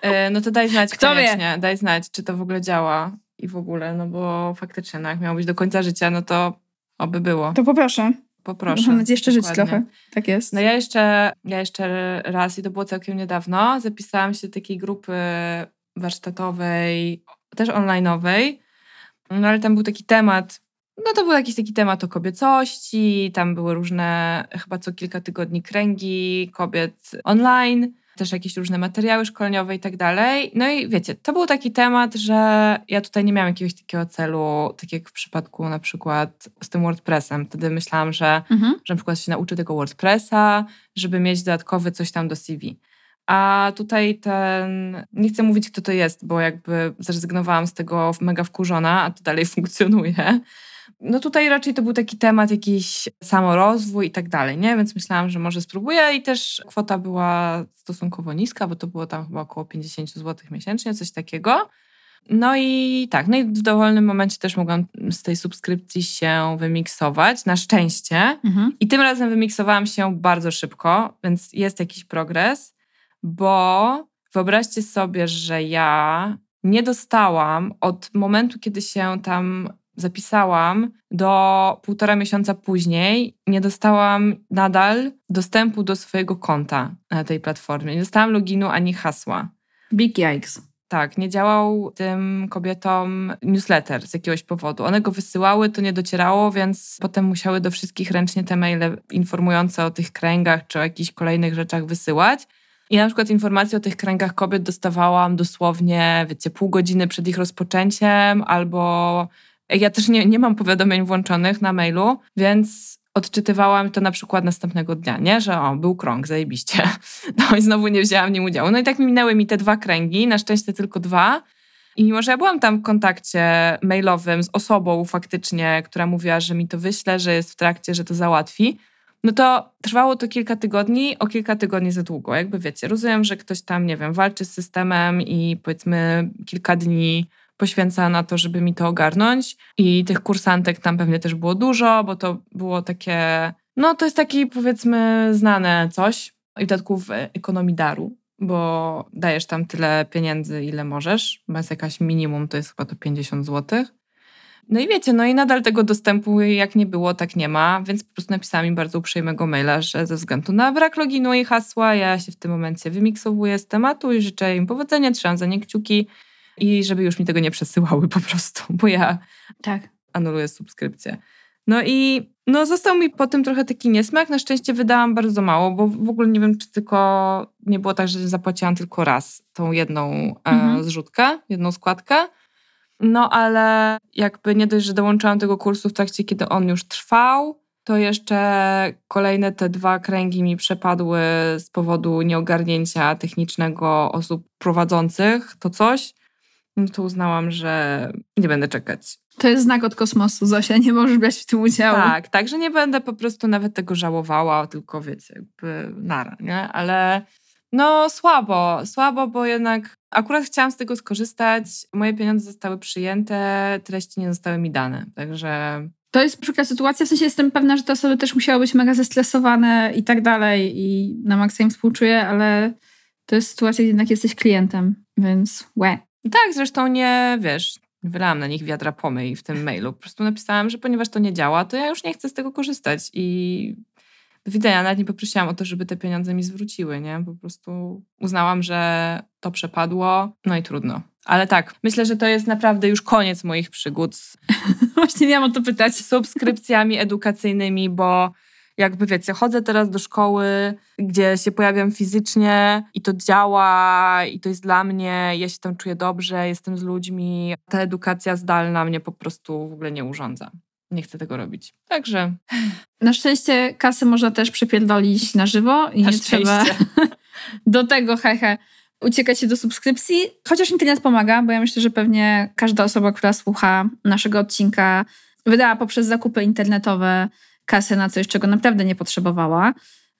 E, no to daj znać Kto koniecznie. Wie? Daj znać, czy to w ogóle działa i w ogóle, no bo faktycznie, no jak miało być do końca życia, no to oby było. To poproszę. Poproszę. Mam nadzieję jeszcze żyć trochę. Tak jest. No ja jeszcze, ja jeszcze raz, i to było całkiem niedawno, zapisałam się do takiej grupy warsztatowej, też online'owej, no ale tam był taki temat no to był jakiś taki temat o kobiecości, tam były różne, chyba co kilka tygodni kręgi kobiet online, też jakieś różne materiały szkoleniowe i tak dalej. No i wiecie, to był taki temat, że ja tutaj nie miałam jakiegoś takiego celu, tak jak w przypadku na przykład z tym WordPressem. Wtedy myślałam, że, mhm. że na przykład się nauczę tego WordPressa, żeby mieć dodatkowy coś tam do CV. A tutaj ten, nie chcę mówić kto to jest, bo jakby zrezygnowałam z tego mega wkurzona, a to dalej funkcjonuje. No tutaj raczej to był taki temat jakiś samorozwój i tak dalej, nie? Więc myślałam, że może spróbuję i też kwota była stosunkowo niska, bo to było tam chyba około 50 zł miesięcznie, coś takiego. No i tak, no i w dowolnym momencie też mogłam z tej subskrypcji się wymiksować, na szczęście. Mhm. I tym razem wymiksowałam się bardzo szybko, więc jest jakiś progres, bo wyobraźcie sobie, że ja nie dostałam od momentu, kiedy się tam zapisałam, do półtora miesiąca później nie dostałam nadal dostępu do swojego konta na tej platformie. Nie dostałam loginu ani hasła. Big yikes. Tak, nie działał tym kobietom newsletter z jakiegoś powodu. One go wysyłały, to nie docierało, więc potem musiały do wszystkich ręcznie te maile informujące o tych kręgach czy o jakichś kolejnych rzeczach wysyłać. I na przykład informacje o tych kręgach kobiet dostawałam dosłownie, wiecie, pół godziny przed ich rozpoczęciem albo ja też nie, nie mam powiadomień włączonych na mailu, więc odczytywałam to na przykład następnego dnia, nie? Że o, był krąg, zajebiście. No i znowu nie wzięłam nim udziału. No i tak mi minęły mi te dwa kręgi, na szczęście tylko dwa. I mimo, że ja byłam tam w kontakcie mailowym z osobą faktycznie, która mówiła, że mi to wyśle, że jest w trakcie, że to załatwi, no to trwało to kilka tygodni, o kilka tygodni za długo. Jakby wiecie, rozumiem, że ktoś tam, nie wiem, walczy z systemem i powiedzmy kilka dni poświęca na to, żeby mi to ogarnąć. I tych kursantek tam pewnie też było dużo, bo to było takie No to jest taki powiedzmy znane coś i w dodatku w ekonomii daru, bo dajesz tam tyle pieniędzy, ile możesz, jest jakaś minimum, to jest chyba to 50 złotych. No i wiecie, no i nadal tego dostępu jak nie było, tak nie ma, więc po prostu napisałam im bardzo uprzejmego maila, że ze względu na brak loginu i hasła ja się w tym momencie wymiksowuję z tematu i życzę im powodzenia, trzymam za nie kciuki i żeby już mi tego nie przesyłały po prostu, bo ja tak. anuluję subskrypcję. No i no został mi po tym trochę taki niesmak. Na szczęście wydałam bardzo mało, bo w ogóle nie wiem, czy tylko nie było tak, że zapłaciłam tylko raz tą jedną e, mhm. zrzutkę, jedną składkę. No ale jakby nie dość, że dołączyłam tego kursu w trakcie, kiedy on już trwał, to jeszcze kolejne te dwa kręgi mi przepadły z powodu nieogarnięcia technicznego osób prowadzących to coś. No to uznałam, że nie będę czekać. To jest znak od kosmosu, Zosia, nie możesz brać w tym udziału. Tak, tak, że nie będę po prostu nawet tego żałowała, tylko wiecie, jakby nara, nie? Ale no słabo, słabo, bo jednak akurat chciałam z tego skorzystać. Moje pieniądze zostały przyjęte, treści nie zostały mi dane, także... To jest przykra sytuacja, w sensie jestem pewna, że te osoby też musiały być mega zestresowane i tak dalej i na maksa im współczuję, ale to jest sytuacja, gdzie jednak jesteś klientem, więc łe. Tak, zresztą nie, wiesz, wylałam na nich wiadra pomyj w tym mailu. Po prostu napisałam, że ponieważ to nie działa, to ja już nie chcę z tego korzystać i do widzenia. Nawet nie poprosiłam o to, żeby te pieniądze mi zwróciły, nie? Po prostu uznałam, że to przepadło, no i trudno. Ale tak, myślę, że to jest naprawdę już koniec moich przygód z... Właśnie miałam o to pytać. Subskrypcjami edukacyjnymi, bo jakby wiecie, chodzę teraz do szkoły, gdzie się pojawiam fizycznie i to działa i to jest dla mnie, ja się tam czuję dobrze, jestem z ludźmi. Ta edukacja zdalna mnie po prostu w ogóle nie urządza. Nie chcę tego robić. Także. Na szczęście kasy można też przepierdolić na żywo i na nie szczęście. trzeba do tego hehe uciekać się do subskrypcji, chociaż internet pomaga, bo ja myślę, że pewnie każda osoba, która słucha naszego odcinka, wydała poprzez zakupy internetowe kasę na coś, czego naprawdę nie potrzebowała.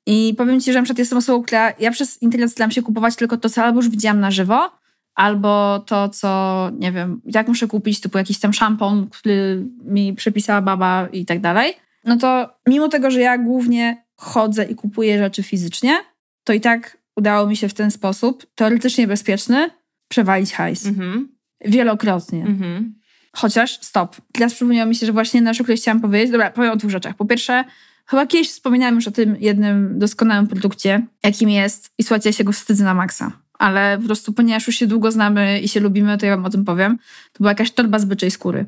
I powiem Ci, że na przykład jestem osobą, która ja przez internet staram się kupować tylko to, co albo już widziałam na żywo, albo to, co, nie wiem, jak muszę kupić, typu jakiś tam szampon, który mi przepisała baba i tak dalej. No to mimo tego, że ja głównie chodzę i kupuję rzeczy fizycznie, to i tak udało mi się w ten sposób, teoretycznie bezpieczny, przewalić hajs. Mhm. Wielokrotnie. Mhm. Chociaż, stop. Teraz przypomniało mi się, że właśnie na przykład chciałam powiedzieć, dobra, powiem o dwóch rzeczach. Po pierwsze, chyba kiedyś wspominałam już o tym jednym doskonałym produkcie, jakim jest, i słuchajcie, ja się go wstydzę na maksa. Ale po prostu, ponieważ już się długo znamy i się lubimy, to ja wam o tym powiem. To była jakaś torba z byczej skóry.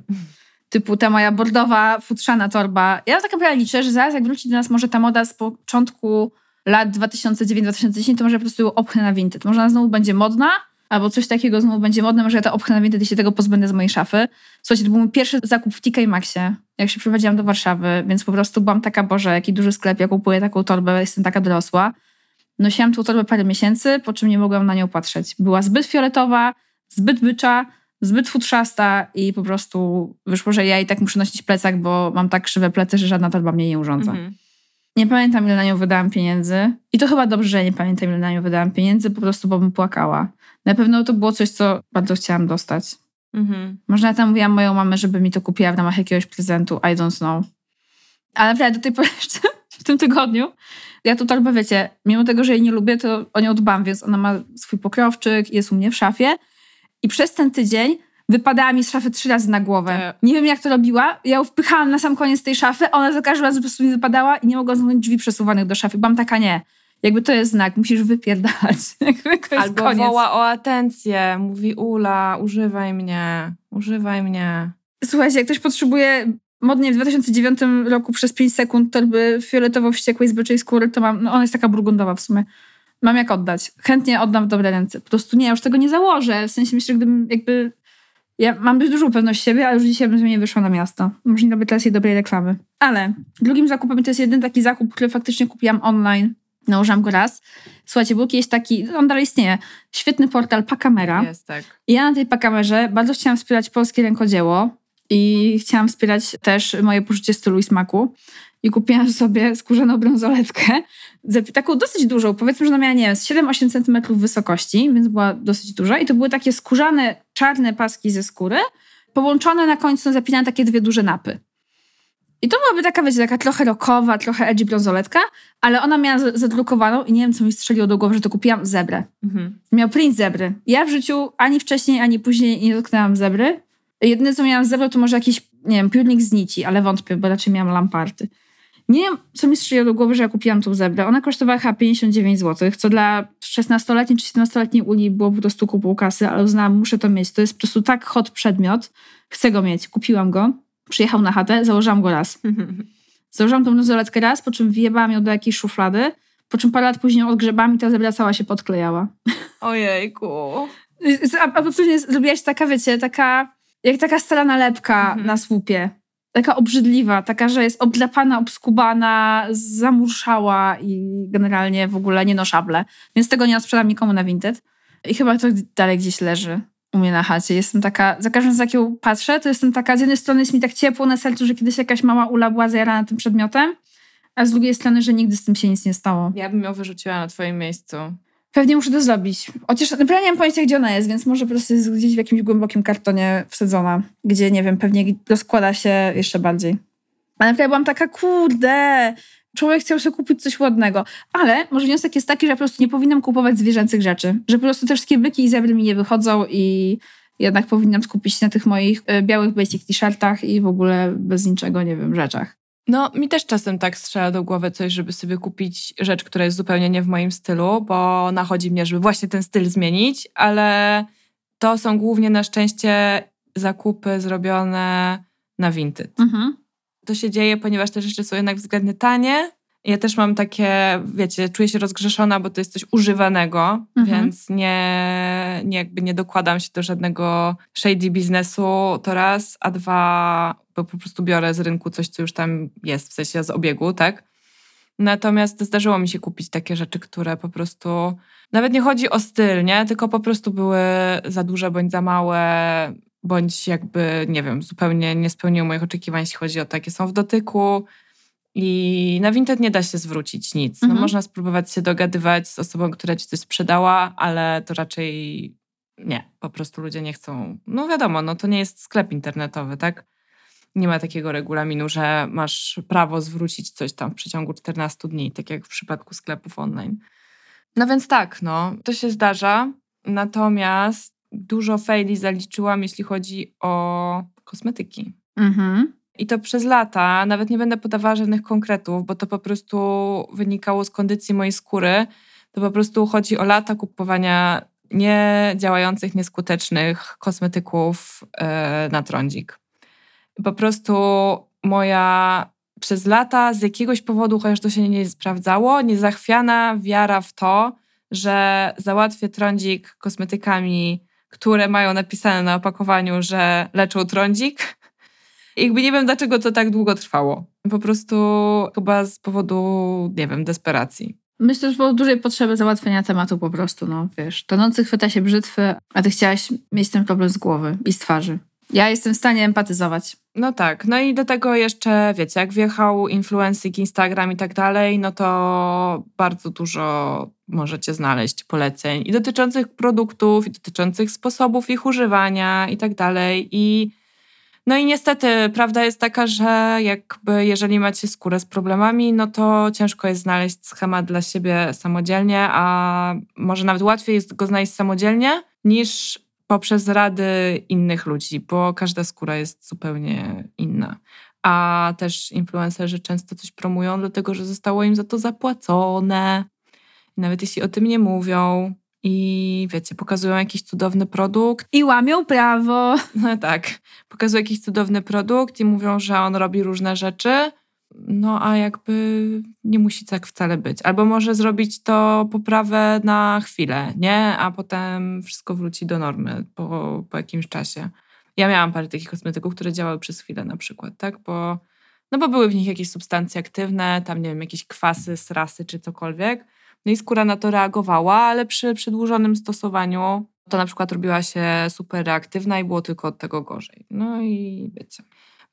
Typu ta moja bordowa, futrzana torba. Ja tak naprawdę liczę, że zaraz jak wróci do nas może ta moda z początku lat 2009-2010, to może po prostu ją opchnę na vinted. Może ona znowu będzie modna, albo coś takiego znowu będzie modne, może ja to opchnę na Vinted i się tego pozbędę z mojej szafy. Słuchajcie, to był mój pierwszy zakup w TK Maxie, jak się prowadziłam do Warszawy, więc po prostu byłam taka, Boże, jaki duży sklep, ja kupuję taką torbę, jestem taka dorosła. Nosiłam tą torbę parę miesięcy, po czym nie mogłam na nią patrzeć. Była zbyt fioletowa, zbyt bycza, zbyt futrzasta i po prostu wyszło, że ja i tak muszę nosić plecak, bo mam tak krzywe plecy, że żadna torba mnie nie urządza. Mhm. Nie pamiętam, ile na nią wydałam pieniędzy. I to chyba dobrze, że nie pamiętam, ile na nią wydałam pieniędzy, po prostu, bo bym płakała. Na pewno to było coś, co bardzo chciałam dostać. Mhm. Może ja tam mówiłam moją mamę, żeby mi to kupiła w ramach jakiegoś prezentu. I don't know. Ale naprawdę do tej pory jeszcze w tym tygodniu ja tu torbę, wiecie, mimo tego, że jej nie lubię, to o nią dbam, więc ona ma swój pokrowczyk, jest u mnie w szafie. I przez ten tydzień wypadała mi z szafy trzy razy na głowę. Tak. Nie wiem, jak to robiła. Ja ją wpychałam na sam koniec tej szafy, ona za każdym razem po prostu mi wypadała i nie mogłam zamknąć drzwi przesuwanych do szafy. Byłam taka, nie. Jakby to jest znak, musisz wypierdalać. Albo koniec. woła o atencję, mówi Ula, używaj mnie, używaj mnie. Słuchajcie, jak ktoś potrzebuje modnie w 2009 roku przez 5 sekund torby fioletowo-wściekłej z byczej skóry, to mam, no ona jest taka burgundowa w sumie. Mam jak oddać. Chętnie oddam w dobre ręce. Po prostu nie, ja już tego nie założę. W sensie myślę, gdybym jakby ja mam dość dużą pewność siebie, ale już dzisiaj bym nie wyszła na miasto. Może nie robię teraz jej dobrej reklamy. Ale drugim zakupem to jest jeden taki zakup, który faktycznie kupiłam online. Nałożyłam go raz. Słuchajcie, był jakiś taki, on dalej istnieje, świetny portal Pakamera. Jest, tak. I ja na tej Pakamerze bardzo chciałam wspierać polskie rękodzieło i chciałam wspierać też moje poczucie stylu i smaku i kupiłam sobie skórzaną brązoletkę, taką dosyć dużą, powiedzmy, że ona miała, nie wiem, 7-8 cm wysokości, więc była dosyć duża i to były takie skórzane, czarne paski ze skóry, połączone na końcu, zapinane takie dwie duże napy. I to byłaby taka, wiecie, taka trochę rockowa, trochę edgy brązoletka, ale ona miała zadrukowaną i nie wiem, co mi strzeliło do głowy, że to kupiłam zebrę. Mhm. Miał print zebry. Ja w życiu ani wcześniej, ani później nie dotknęłam zebry. Jedyne, co miałam z zebrą, to może jakiś, nie wiem, piórnik z nici, ale wątpię, bo raczej miałam lamparty. Nie wiem, co mi strzeliło do głowy, że ja kupiłam tą zebrę. Ona kosztowała chyba 59 zł, co dla 16-letniej czy 17-letniej Uli było po prostu kupą kasy, ale uznałam, muszę to mieć. To jest po prostu tak hot przedmiot. Chcę go mieć. Kupiłam go. Przyjechał na chatę, założyłam go raz. Założyłam tą bransoletkę raz, po czym wyjebałam ją do jakiejś szuflady, po czym parę lat później odgrzebałam i ta zebra cała się podklejała. Ojejku. Absolutnie zrobiła się taka, wiecie, taka, jak taka stara nalepka Mhm. na słupie. Taka obrzydliwa, taka, że jest obdrapana, obskubana, zamurszała i generalnie w ogóle nienoszable. Więc tego nie sprzedam nikomu na Vinted. I chyba to dalej gdzieś leży u mnie na chacie. Jestem taka, za każdym razem jak ją patrzę, to jestem taka, z jednej strony jest mi tak ciepło na sercu, że kiedyś jakaś mała ula była zajarana tym przedmiotem, a z drugiej strony, że nigdy z tym się nic nie stało. Ja bym ją wyrzuciła na twoim miejscu. Pewnie muszę to zrobić. Chociaż naprawdę nie mam pojęcia, gdzie ona jest, więc może po prostu jest gdzieś w jakimś głębokim kartonie wsadzona, gdzie, nie wiem, pewnie rozkłada się jeszcze bardziej. Ale naprawdę byłam taka, kurde, człowiek chciał sobie kupić coś ładnego. Ale może wniosek jest taki, że ja po prostu nie powinnam kupować zwierzęcych rzeczy. Że po prostu te wszystkie byki i zebry mi nie wychodzą i jednak powinnam skupić się na tych moich e, białych basic t-shirtach i w ogóle bez niczego, nie wiem, rzeczach. No, mi też czasem tak strzela do głowy coś, żeby sobie kupić rzecz, która jest zupełnie nie w moim stylu, bo nachodzi mnie, żeby właśnie ten styl zmienić, ale to są głównie na szczęście zakupy zrobione na Vinted. Mhm. To się dzieje, ponieważ te rzeczy są jednak względnie tanie. Ja też mam takie, wiecie, czuję się rozgrzeszona, bo to jest coś używanego, Mhm. więc nie, nie, jakby nie dokładam się do żadnego shady biznesu, to raz, a dwa, bo po prostu biorę z rynku coś, co już tam jest, w sensie z obiegu, tak? Natomiast zdarzyło mi się kupić takie rzeczy, które po prostu, nawet nie chodzi o styl, nie? Tylko po prostu były za duże bądź za małe, bądź jakby, nie wiem, zupełnie nie spełniły moich oczekiwań, jeśli chodzi o to, jakie są w dotyku. I na Vinted nie da się zwrócić nic. No, Mhm. można spróbować się dogadywać z osobą, która ci coś sprzedała, ale to raczej nie. Po prostu ludzie nie chcą. No wiadomo, no to nie jest sklep internetowy, tak? Nie ma takiego regulaminu, że masz prawo zwrócić coś tam w przeciągu 14 dni, tak jak w przypadku sklepów online. No więc tak, no, to się zdarza. Natomiast dużo faili zaliczyłam, jeśli chodzi o kosmetyki. Mhm. I to przez lata, nawet nie będę podawała żadnych konkretów, bo to po prostu wynikało z kondycji mojej skóry. To po prostu chodzi o lata kupowania niedziałających, nieskutecznych kosmetyków e, na trądzik. Po prostu moja przez lata z jakiegoś powodu, chociaż to się nie sprawdzało, niezachwiana wiara w to, że załatwię trądzik kosmetykami, które mają napisane na opakowaniu, że leczą trądzik. I jakby nie wiem, dlaczego to tak długo trwało. Po prostu chyba z powodu, nie wiem, desperacji. Myślę, że było dużej potrzeby załatwienia tematu po prostu, no wiesz. Tonący chwyta się brzytwy, a ty chciałaś mieć ten problem z głowy i z twarzy. Ja jestem w stanie empatyzować. No tak, no i do tego jeszcze, wiecie, jak wjechał influencyk, Instagram i tak dalej, no to bardzo dużo możecie znaleźć poleceń i dotyczących produktów, i dotyczących sposobów ich używania i tak dalej. I no i niestety prawda jest taka, że jakby jeżeli macie skórę z problemami, no to ciężko jest znaleźć schemat dla siebie samodzielnie, a może nawet łatwiej jest go znaleźć samodzielnie niż poprzez rady innych ludzi, bo każda skóra jest zupełnie inna. A też influencerzy często coś promują, dlatego że zostało im za to zapłacone. Nawet jeśli o tym nie mówią i wiecie, pokazują jakiś cudowny produkt, I łamią prawo. no tak, pokazują jakiś cudowny produkt i mówią, że on robi różne rzeczy, no a jakby nie musi tak wcale być. Albo może zrobić to poprawę na chwilę, nie? A potem wszystko wróci do normy po, po jakimś czasie. Ja miałam parę takich kosmetyków, które działały przez chwilę na przykład, tak? Bo, no bo były w nich jakieś substancje aktywne, tam nie wiem, jakieś kwasy, srasy czy cokolwiek. No i skóra na to reagowała, ale przy przedłużonym stosowaniu to na przykład robiła się super reaktywna i było tylko od tego gorzej. No i wiecie.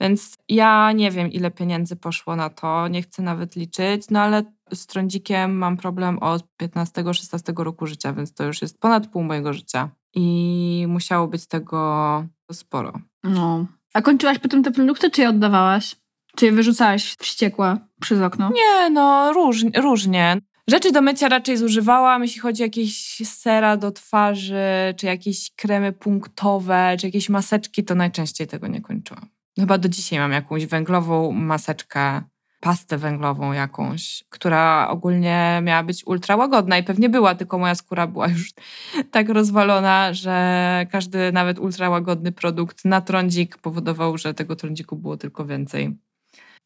Więc ja nie wiem, ile pieniędzy poszło na to, nie chcę nawet liczyć, no ale z trądzikiem mam problem od 15-16 roku życia, więc to już jest ponad pół mojego życia. I musiało być tego sporo. No. A kończyłaś potem te produkty, czy je oddawałaś? Czy je wyrzucałaś wściekła przez okno? Nie, no różnie. różnie. Rzeczy do mycia raczej zużywałam, jeśli chodzi o jakieś sera do twarzy, czy jakieś kremy punktowe, czy jakieś maseczki, to najczęściej tego nie kończyłam. Chyba do dzisiaj mam jakąś węglową maseczkę, pastę węglową jakąś, która ogólnie miała być ultra łagodna i pewnie była, tylko moja skóra była już tak rozwalona, że każdy nawet ultra łagodny produkt na trądzik powodował, że tego trądziku było tylko więcej.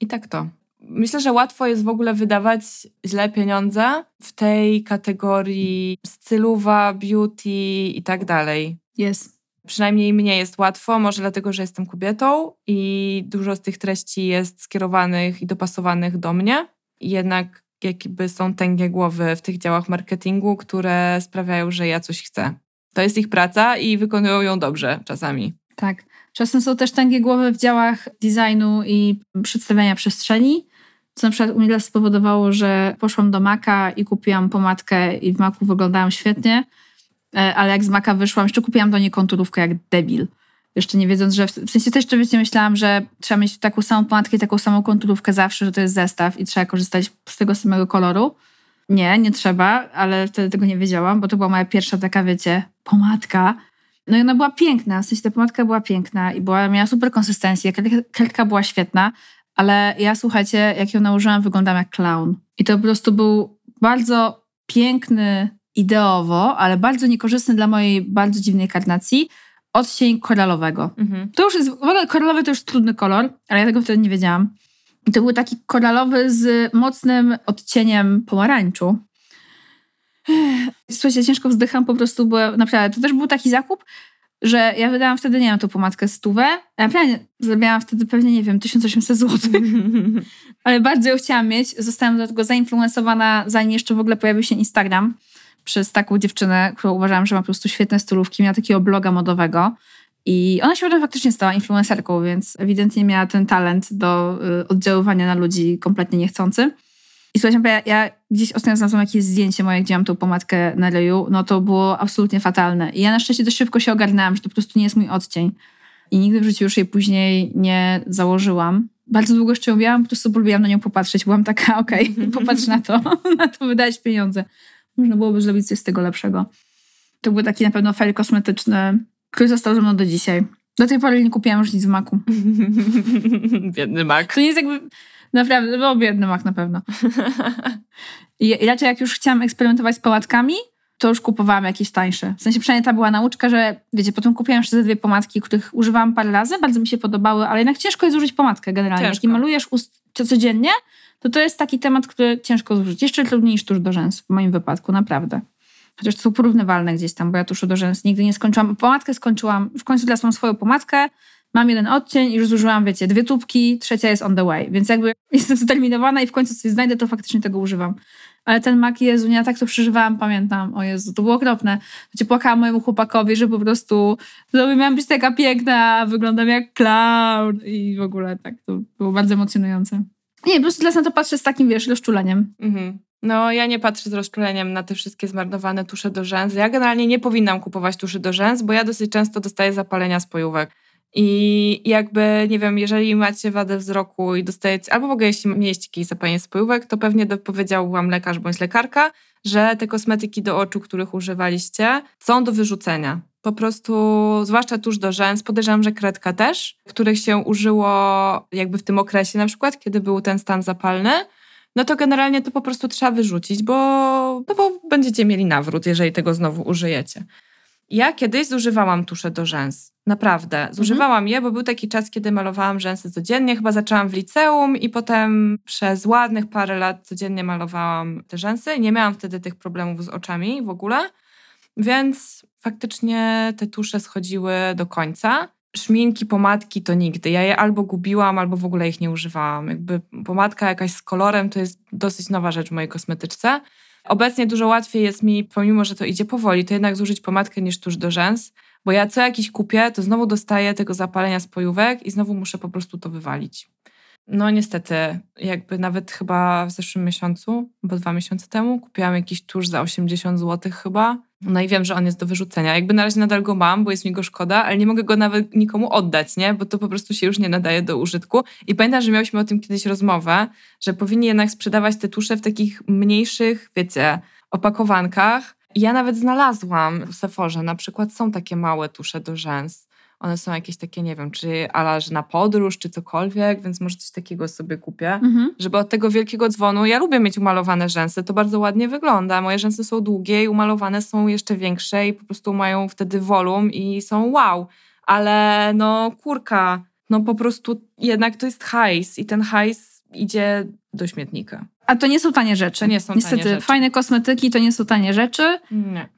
I tak to. Myślę, że łatwo jest w ogóle wydawać źle pieniądze w tej kategorii stylowa, beauty i tak dalej. Jest. Przynajmniej mnie jest łatwo, może dlatego, że jestem kobietą i dużo z tych treści jest skierowanych i dopasowanych do mnie. Jednak jakby są tęgie głowy w tych działach marketingu, które sprawiają, że ja coś chcę. To jest ich praca i wykonują ją dobrze czasami. Tak. Czasem są też tęgie głowy w działach designu i przedstawiania przestrzeni, co na przykład u mnie spowodowało, że poszłam do Maka i kupiłam pomadkę i w Maku wyglądałam świetnie, ale jak z Maka wyszłam, jeszcze kupiłam do niej konturówkę jak debil. Jeszcze nie wiedząc, że w sensie też oczywiście myślałam, że trzeba mieć taką samą pomadkę i taką samą konturówkę zawsze, że to jest zestaw i trzeba korzystać z tego samego koloru. Nie, nie trzeba, ale wtedy tego nie wiedziałam, bo to była moja pierwsza taka, wiecie, pomadka. No i ona była piękna, w sensie ta pomadka była piękna i była, miała super konsystencję, kredka była świetna, ale ja słuchajcie, jak ją nałożyłam, wyglądam jak clown. I to po prostu był bardzo piękny ideowo, ale bardzo niekorzystny dla mojej bardzo dziwnej karnacji odcień koralowego. Mhm. To już jest, w ogóle koralowy to już trudny kolor, ale ja tego wtedy nie wiedziałam. I to był taki koralowy z mocnym odcieniem pomarańczu. Słuchajcie, ciężko wzdycham, po prostu bo naprawdę, to też był taki zakup, że ja wydałam wtedy, nie wiem, tą pomadkę stówę, ja zrobiłam wtedy pewnie, nie wiem, 1800 zł. Ale bardzo ją chciałam mieć. Zostałam do tego zainfluensowana, zanim jeszcze w ogóle pojawił się Instagram, przez taką dziewczynę, którą uważałam, że ma po prostu świetne stylówki. Miała takiego bloga modowego. I ona się potem faktycznie stała influencerką, więc ewidentnie miała ten talent do y, oddziaływania na ludzi kompletnie niechcący. I słuchajcie, ja, ja gdzieś ostatnio znalazłam jakieś zdjęcie moje, gdzie mam tą pomadkę na ryju, no to było absolutnie fatalne. I ja na szczęście dość szybko się ogarnęłam, że to po prostu nie jest mój odcień. I nigdy w życiu już jej później nie założyłam. Bardzo długo jeszcze ją miałam, po prostu lubiłam na nią popatrzeć. Byłam taka, okej, okay, popatrz na to, na to wydać pieniądze. Można byłoby zrobić coś z tego lepszego. To był taki na pewno fail kosmetyczny, który został ze mną do dzisiaj. Do tej pory nie kupiłam już nic w maku. Biedny mak. To nie jest jakby... Naprawdę, był biedny mak na pewno. I, I raczej jak już chciałam eksperymentować z pałatkami, to już kupowałam jakieś tańsze. W sensie przynajmniej ta była nauczka, że wiecie, potem kupiłam jeszcze te dwie pomadki, których używałam parę razy, bardzo mi się podobały, ale jednak ciężko jest zużyć pomadkę generalnie. Ciężko. Jak malujesz ust codziennie, to to jest taki temat, który ciężko zużyć. Jeszcze trudniej niż tusz do rzęs w moim wypadku, naprawdę. Chociaż to są porównywalne gdzieś tam, bo ja tuszu do rzęs nigdy nie skończyłam. Pomadkę skończyłam, w końcu teraz mam swoją pomadkę, mam jeden odcień i już zużyłam, wiecie, dwie tubki, trzecia jest on the way. Więc jakby jestem zdeterminowana i w końcu coś znajdę, to faktycznie tego używam. Ale ten mak, Jezu, ja tak to przeżywałam, pamiętam. O Jezu, to było okropne. Znaczy płakałam mojemu chłopakowi, że po prostu no, miałam być taka piękna, wyglądam jak clown i w ogóle tak, to było bardzo emocjonujące. Nie, po prostu teraz na to patrzę z takim, wiesz, rozczuleniem. Mhm. No, ja nie patrzę z rozczuleniem na te wszystkie zmarnowane tusze do rzęs. Ja generalnie nie powinnam kupować tuszy do rzęs, bo ja dosyć często dostaję zapalenia spojówek. I jakby, nie wiem, jeżeli macie wadę wzroku i dostajecie, albo w ogóle jeśli mieliście jakieś zapalenie spojówek, to pewnie powiedział wam lekarz bądź lekarka, że te kosmetyki do oczu, których używaliście, są do wyrzucenia. Po prostu, zwłaszcza tuż do rzęs, podejrzewam, że kredka też, których się użyło jakby w tym okresie na przykład, kiedy był ten stan zapalny, no to generalnie to po prostu trzeba wyrzucić, bo, no bo będziecie mieli nawrót, jeżeli tego znowu użyjecie. Ja kiedyś zużywałam tusze do rzęs. Naprawdę. Mhm. Zużywałam je, bo był taki czas, kiedy malowałam rzęsy codziennie. Chyba zaczęłam w liceum i potem przez ładnych parę lat codziennie malowałam te rzęsy. Nie miałam wtedy tych problemów z oczami w ogóle. Więc faktycznie te tusze schodziły do końca. Szminki, pomadki to nigdy. Ja je albo gubiłam, albo w ogóle ich nie używałam. Jakby pomadka jakaś z kolorem to jest dosyć nowa rzecz w mojej kosmetyczce. Obecnie dużo łatwiej jest mi, pomimo że to idzie powoli, to jednak zużyć pomadkę niż tuż do rzęs, bo ja co jakiś kupię, to znowu dostaję tego zapalenia spojówek i znowu muszę po prostu to wywalić. No niestety, jakby nawet chyba w zeszłym miesiącu, bo dwa miesiące temu, kupiłam jakiś tusz za 80 zł chyba No i wiem, że on jest do wyrzucenia. Jakby na razie nadal go mam, bo jest mi go szkoda, ale nie mogę go nawet nikomu oddać, nie? Bo to po prostu się już nie nadaje do użytku. I pamiętam, że miałyśmy o tym kiedyś rozmowę, że powinni jednak sprzedawać te tusze w takich mniejszych, wiecie, opakowankach. I ja nawet znalazłam w Sephorze, na przykład są takie małe tusze do rzęs. One są jakieś takie, nie wiem, czy ala, że na podróż, czy cokolwiek, więc może coś takiego sobie kupię. Mhm. Żeby od tego wielkiego dzwonu, ja lubię mieć umalowane rzęsy, to bardzo ładnie wygląda. Moje rzęsy są długie i umalowane są jeszcze większe i po prostu mają wtedy wolum i są wow. Ale no kurka, no po prostu jednak to jest hajs i ten hajs idzie do śmietnika. A to nie są tanie rzeczy. To nie są tanie Niestety, rzeczy. fajne kosmetyki to nie są tanie rzeczy. Nie.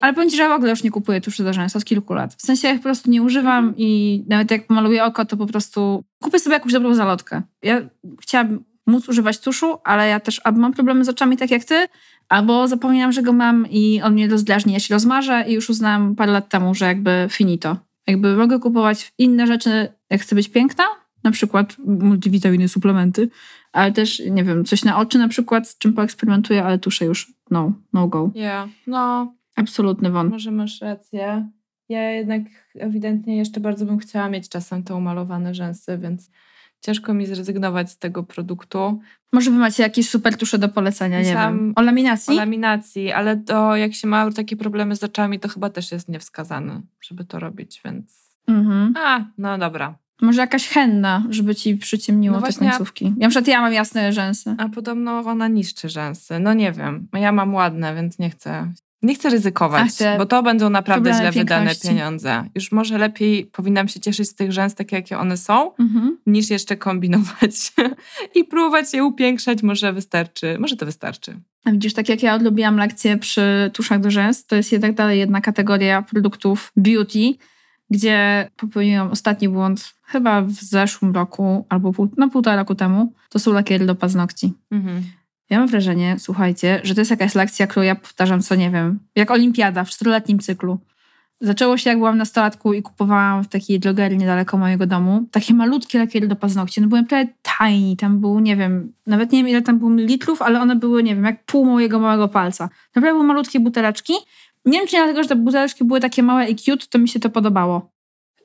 Ale powiem ci, że w ogóle już nie kupuję tuszy do rzęs od kilku lat. W sensie ja ich po prostu nie używam i nawet jak pomaluję oko, to po prostu kupię sobie jakąś dobrą zalotkę. Ja chciałabym móc używać tuszu, ale ja też albo mam problemy z oczami tak jak ty, albo zapominam, że go mam i on mnie rozdrażni, ja się rozmarzę i już uznałam parę lat temu, że jakby finito. Jakby mogę kupować inne rzeczy, jak chcę być piękna, na przykład multivitaminy, suplementy, ale też, nie wiem, coś na oczy na przykład, z czym poeksperymentuję, ale tusze już no, no go. Ja, no, Absolutny won. może masz rację. Ja jednak ewidentnie jeszcze bardzo bym chciała mieć czasem te umalowane rzęsy, więc ciężko mi zrezygnować z tego produktu. Może wy macie jakieś super tusze do polecenia, nie Myślałam wiem. O laminacji? O laminacji, ale to jak się ma takie problemy z oczami, to chyba też jest niewskazane, żeby to robić, więc... Mhm. A, no dobra. Może jakaś henna, żeby ci przyciemniło No te końcówki. Ja na przykład ja mam jasne rzęsy. A podobno ona niszczy rzęsy. No nie wiem. Ja mam ładne, więc nie chcę. Nie chcę ryzykować, bo to będą naprawdę źle wydane pieniądze. Już może lepiej powinnam się cieszyć z tych rzęs, takie jakie one są, Mhm. niż jeszcze kombinować i próbować je upiększać. Może wystarczy. Może to wystarczy. A widzisz, tak jak ja odlubiłam lekcję przy tuszach do rzęs, to jest jednak dalej jedna kategoria produktów beauty, gdzie popełniłam ostatni błąd chyba w zeszłym roku albo pół, no półtora roku temu. To są lakiery do paznokci. Mhm. Ja mam wrażenie, słuchajcie, że to jest jakaś lekcja, którą ja powtarzam co nie wiem, jak olimpiada w czteroletnim cyklu. Zaczęło się jak byłam nastolatką i kupowałam w takiej drogerii niedaleko mojego domu takie malutkie lakiery do paznokci. No były prawie tiny, tam było, nie wiem, nawet nie wiem ile tam było litrów, ale one były, nie wiem, jak pół mojego małego palca. Naprawdę były malutkie buteleczki. Nie wiem, czy dlatego, że te buteleczki były takie małe i cute, to mi się to podobało.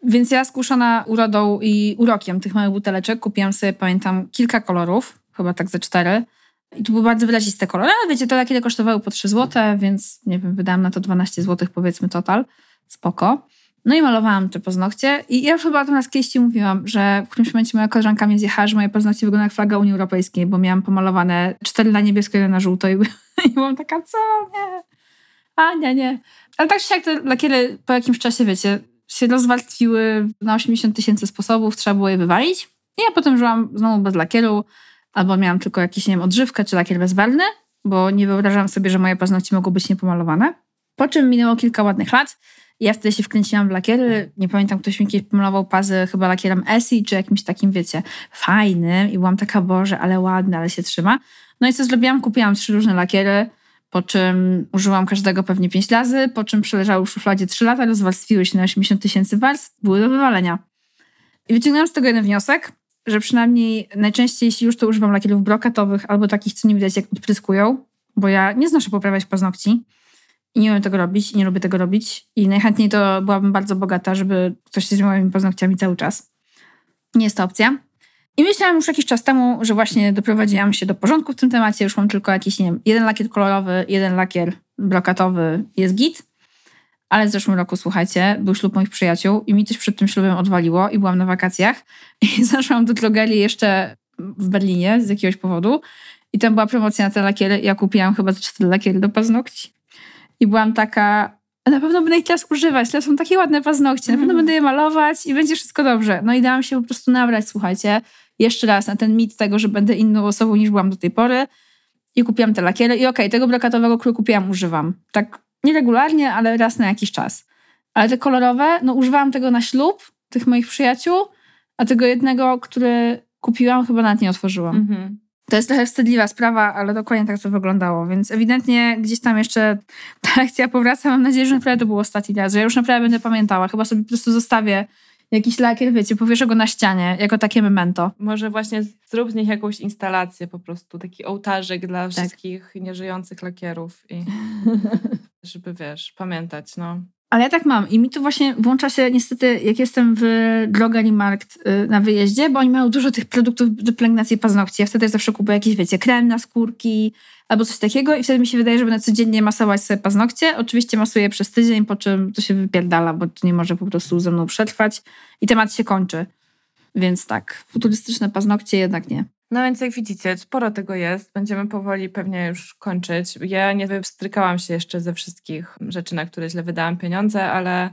Więc ja skuszona urodą i urokiem tych małych buteleczek kupiłam sobie, pamiętam, kilka kolorów, chyba tak ze cztery. I tu były bardzo wyraziste kolory, ale wiecie, te lakiery kosztowały po 3 zł, więc nie wiem, wydałam na to 12 zł powiedzmy total. Spoko. No i malowałam te paznokcie i ja już chyba o tym raz kiedyś ci mówiłam, że w którymś momencie moja koleżanka mnie zjechała, że moje paznokcie wyglądają jak flaga Unii Europejskiej, bo miałam pomalowane cztery na niebiesko, jeden na żółto i, i byłam taka, co? Nie. A, nie, nie. Ale tak czy jak te lakiery po jakimś czasie, wiecie, się rozwarstwiły na 80 tysięcy sposobów, trzeba było je wywalić. I ja potem żyłam znowu bez lakieru, albo miałam tylko jakiś, nie wiem, odżywkę czy lakier bezbarwny, bo nie wyobrażałam sobie, że moje paznokcie mogą być niepomalowane. Po czym minęło kilka ładnych lat. Ja wtedy się wkręciłam w lakiery. Nie pamiętam, ktoś mi kiedyś pomalował pazy chyba lakierem Essie, czy jakimś takim, wiecie, fajnym. I byłam taka, Boże, ale ładny, ale się trzyma. No i co zrobiłam? Kupiłam trzy różne lakiery, po czym użyłam każdego pewnie pięć razy, po czym przeleżały w szufladzie trzy lata, rozwarstwiły się na 80 tysięcy warstw, były do wywalenia. I wyciągnęłam z tego jeden wniosek, że przynajmniej najczęściej, jeśli już to używam lakierów brokatowych albo takich, co nie widać jak odpryskują, bo ja nie znoszę poprawiać paznokci i nie umiem tego robić i nie lubię tego robić i najchętniej to byłabym bardzo bogata, żeby ktoś się z moimi paznokciami cały czas. Nie jest to opcja. I myślałam już jakiś czas temu, że właśnie doprowadziłam się do porządku w tym temacie. Już mam tylko jakiś, nie wiem, jeden lakier kolorowy, jeden lakier brokatowy, jest git. Ale w zeszłym roku, słuchajcie, był ślub moich przyjaciół i mi coś przed tym ślubem odwaliło i byłam na wakacjach i zaszłam do drogerii jeszcze w Berlinie z jakiegoś powodu i tam była promocja na te lakiery ja kupiłam chyba ze cztery lakiery do paznokci. I byłam taka, na pewno będę ich teraz używać, teraz są takie ładne paznokcie, na pewno Mm. będę je malować i będzie wszystko dobrze. No i dałam się po prostu nabrać, słuchajcie, jeszcze raz na ten mit tego, że będę inną osobą niż byłam do tej pory i kupiłam te lakiery i okej, tego brokatowego, który kupiłam, używam. Tak nieregularnie, ale raz na jakiś czas. Ale te kolorowe, no używałam tego na ślub tych moich przyjaciół, a tego jednego, który kupiłam, chyba nawet nie otworzyłam. Mhm. To jest trochę wstydliwa sprawa, ale dokładnie tak to wyglądało, więc ewidentnie gdzieś tam jeszcze ta akcja powraca. Mam nadzieję, że naprawdę to był ostatni raz, że ja już naprawdę będę pamiętała. Chyba sobie po prostu zostawię jakiś lakier, wiecie, powieszę go na ścianie, jako takie memento. Może właśnie zrób z nich jakąś instalację po prostu, taki ołtarzyk dla Tak. wszystkich nieżyjących lakierów. I... żeby wiesz, pamiętać, no. Ale ja tak mam i mi to właśnie włącza się niestety, jak jestem w Drogerii Markt y, na wyjeździe, bo oni mają dużo tych produktów do pielęgnacji paznokci. Ja wtedy zawsze kupuję jakiś, wiecie, krem na skórki albo coś takiego i wtedy mi się wydaje, że będę codziennie masować sobie paznokcie. Oczywiście masuję przez tydzień, po czym to się wypierdala, bo to nie może po prostu ze mną przetrwać i temat się kończy. Więc tak, futurystyczne paznokcie jednak nie. No więc jak widzicie, sporo tego jest. Będziemy powoli pewnie już kończyć. Ja nie wystrykałam się jeszcze ze wszystkich rzeczy, na które źle wydałam pieniądze, ale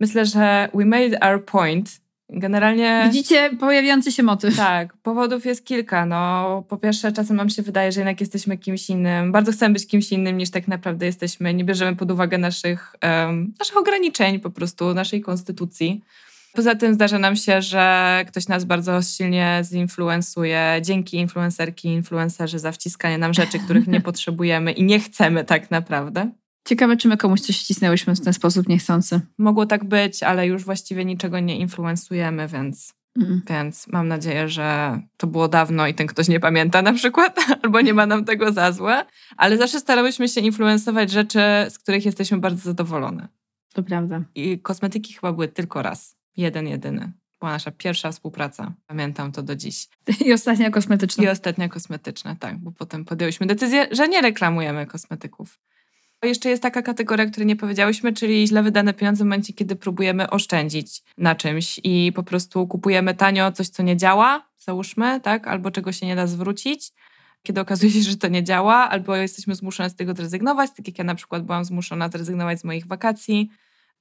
myślę, że we made our point. Generalnie. Widzicie pojawiający się motyw. Tak, powodów jest kilka. No, po pierwsze, czasem nam się wydaje, że jednak jesteśmy kimś innym. Bardzo chcemy być kimś innym niż tak naprawdę jesteśmy. Nie bierzemy pod uwagę naszych, um, naszych ograniczeń, po prostu naszej konstytucji. Poza tym zdarza nam się, że ktoś nas bardzo silnie zinfluencuje. Dzięki influencerki, influencerzy za wciskanie nam rzeczy, których nie potrzebujemy i nie chcemy tak naprawdę. Ciekawe, czy my komuś coś wcisnęłyśmy w ten sposób niechcący. Mogło tak być, ale już właściwie niczego nie influencujemy, więc, mm. więc mam nadzieję, że to było dawno i ten ktoś nie pamięta na przykład, albo nie ma nam tego za złe. Ale zawsze starałyśmy się influencować rzeczy, z których jesteśmy bardzo zadowolone. To prawda. I kosmetyki chyba były tylko raz. Jeden, jedyny. Była nasza pierwsza współpraca. Pamiętam to do dziś. I ostatnia kosmetyczna. I ostatnia kosmetyczna, tak, bo potem podjęłyśmy decyzję, że nie reklamujemy kosmetyków. Jeszcze jest taka kategoria, której nie powiedziałyśmy, czyli źle wydane pieniądze w momencie, kiedy próbujemy oszczędzić na czymś i po prostu kupujemy tanio coś, co nie działa, załóżmy, tak, albo czego się nie da zwrócić kiedy okazuje się, że to nie działa, albo jesteśmy zmuszone z tego zrezygnować, tak jak ja na przykład byłam zmuszona zrezygnować z moich wakacji,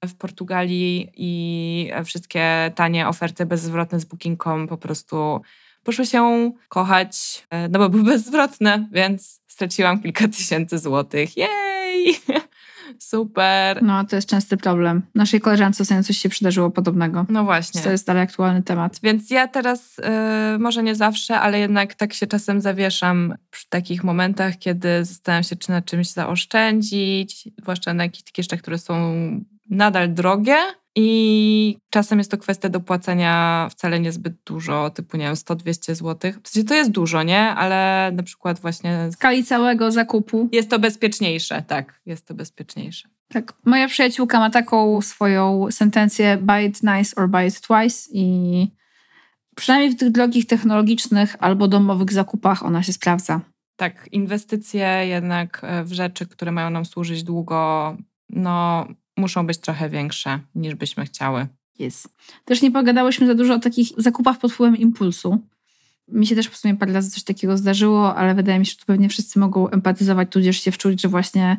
w Portugalii i wszystkie tanie oferty bezzwrotne z Booking.com po prostu poszły się kochać, e, no bo były bezzwrotne, więc straciłam kilka tysięcy złotych. Jej! Super. No, to jest częsty problem. Naszej koleżance ostatnio coś się przydarzyło podobnego. No właśnie. To jest dalej aktualny temat. Więc ja teraz, yy, może nie zawsze, ale jednak tak się czasem zawieszam przy takich momentach, kiedy zastanawiam się, czy na czymś zaoszczędzić, zwłaszcza na jakieś takie rzeczy, które są nadal drogie i czasem jest to kwestia dopłacenia wcale niezbyt dużo, typu nie wiem, 100-200 zł. W sensie to jest dużo, nie? Ale na przykład właśnie... W skali całego zakupu. Jest to bezpieczniejsze, tak. Jest to bezpieczniejsze. Tak. Moja przyjaciółka ma taką swoją sentencję buy it nice or buy it twice i przynajmniej w tych drogich technologicznych albo domowych zakupach ona się sprawdza. Tak, inwestycje jednak w rzeczy, które mają nam służyć długo, no muszą być trochę większe niż byśmy chciały. Jest. Też nie pogadałyśmy za dużo o takich zakupach pod wpływem impulsu. Mi się też w sumie parę razy coś takiego zdarzyło, ale wydaje mi się, że tu pewnie wszyscy mogą empatyzować, tudzież się wczuć, że właśnie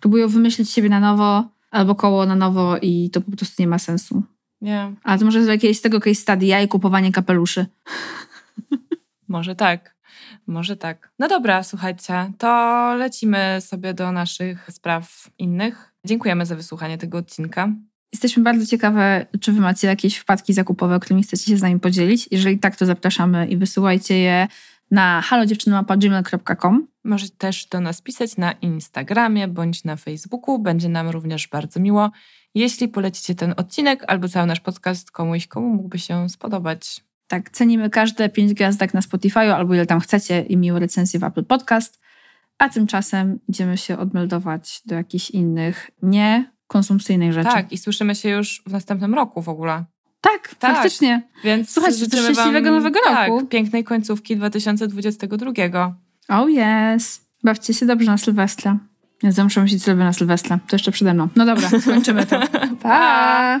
próbują wymyślić siebie na nowo albo koło na nowo i to po prostu nie ma sensu. Nie. Ale to może z jakiegoś tego case study, ja i kupowanie kapeluszy. może tak. Może tak. No dobra, słuchajcie, to lecimy sobie do naszych spraw innych. Dziękujemy za wysłuchanie tego odcinka. Jesteśmy bardzo ciekawe, czy wy macie jakieś wpadki zakupowe, którymi chcecie się z nami podzielić. Jeżeli tak, to zapraszamy i wysyłajcie je na halodziewczynmapa.gmail.com. Możecie też do nas pisać na Instagramie bądź na Facebooku. Będzie nam również bardzo miło, jeśli polecicie ten odcinek albo cały nasz podcast komuś, komu mógłby się spodobać. Tak, cenimy każde pięć gwiazdek na Spotify albo ile tam chcecie i miłe recenzje w Apple Podcast. A tymczasem idziemy się odmeldować do jakichś innych niekonsumpcyjnych rzeczy. Tak, i słyszymy się już w następnym roku w ogóle. Tak, tak. faktycznie. Więc słuchajcie, to szczęśliwego wam, nowego roku. Tak, pięknej końcówki 2022. Oh yes. Bawcie się dobrze na Sylwestra. Ja muszę myśleć sobie na Sylwestra. To jeszcze przede mną. No dobra, skończymy to. pa!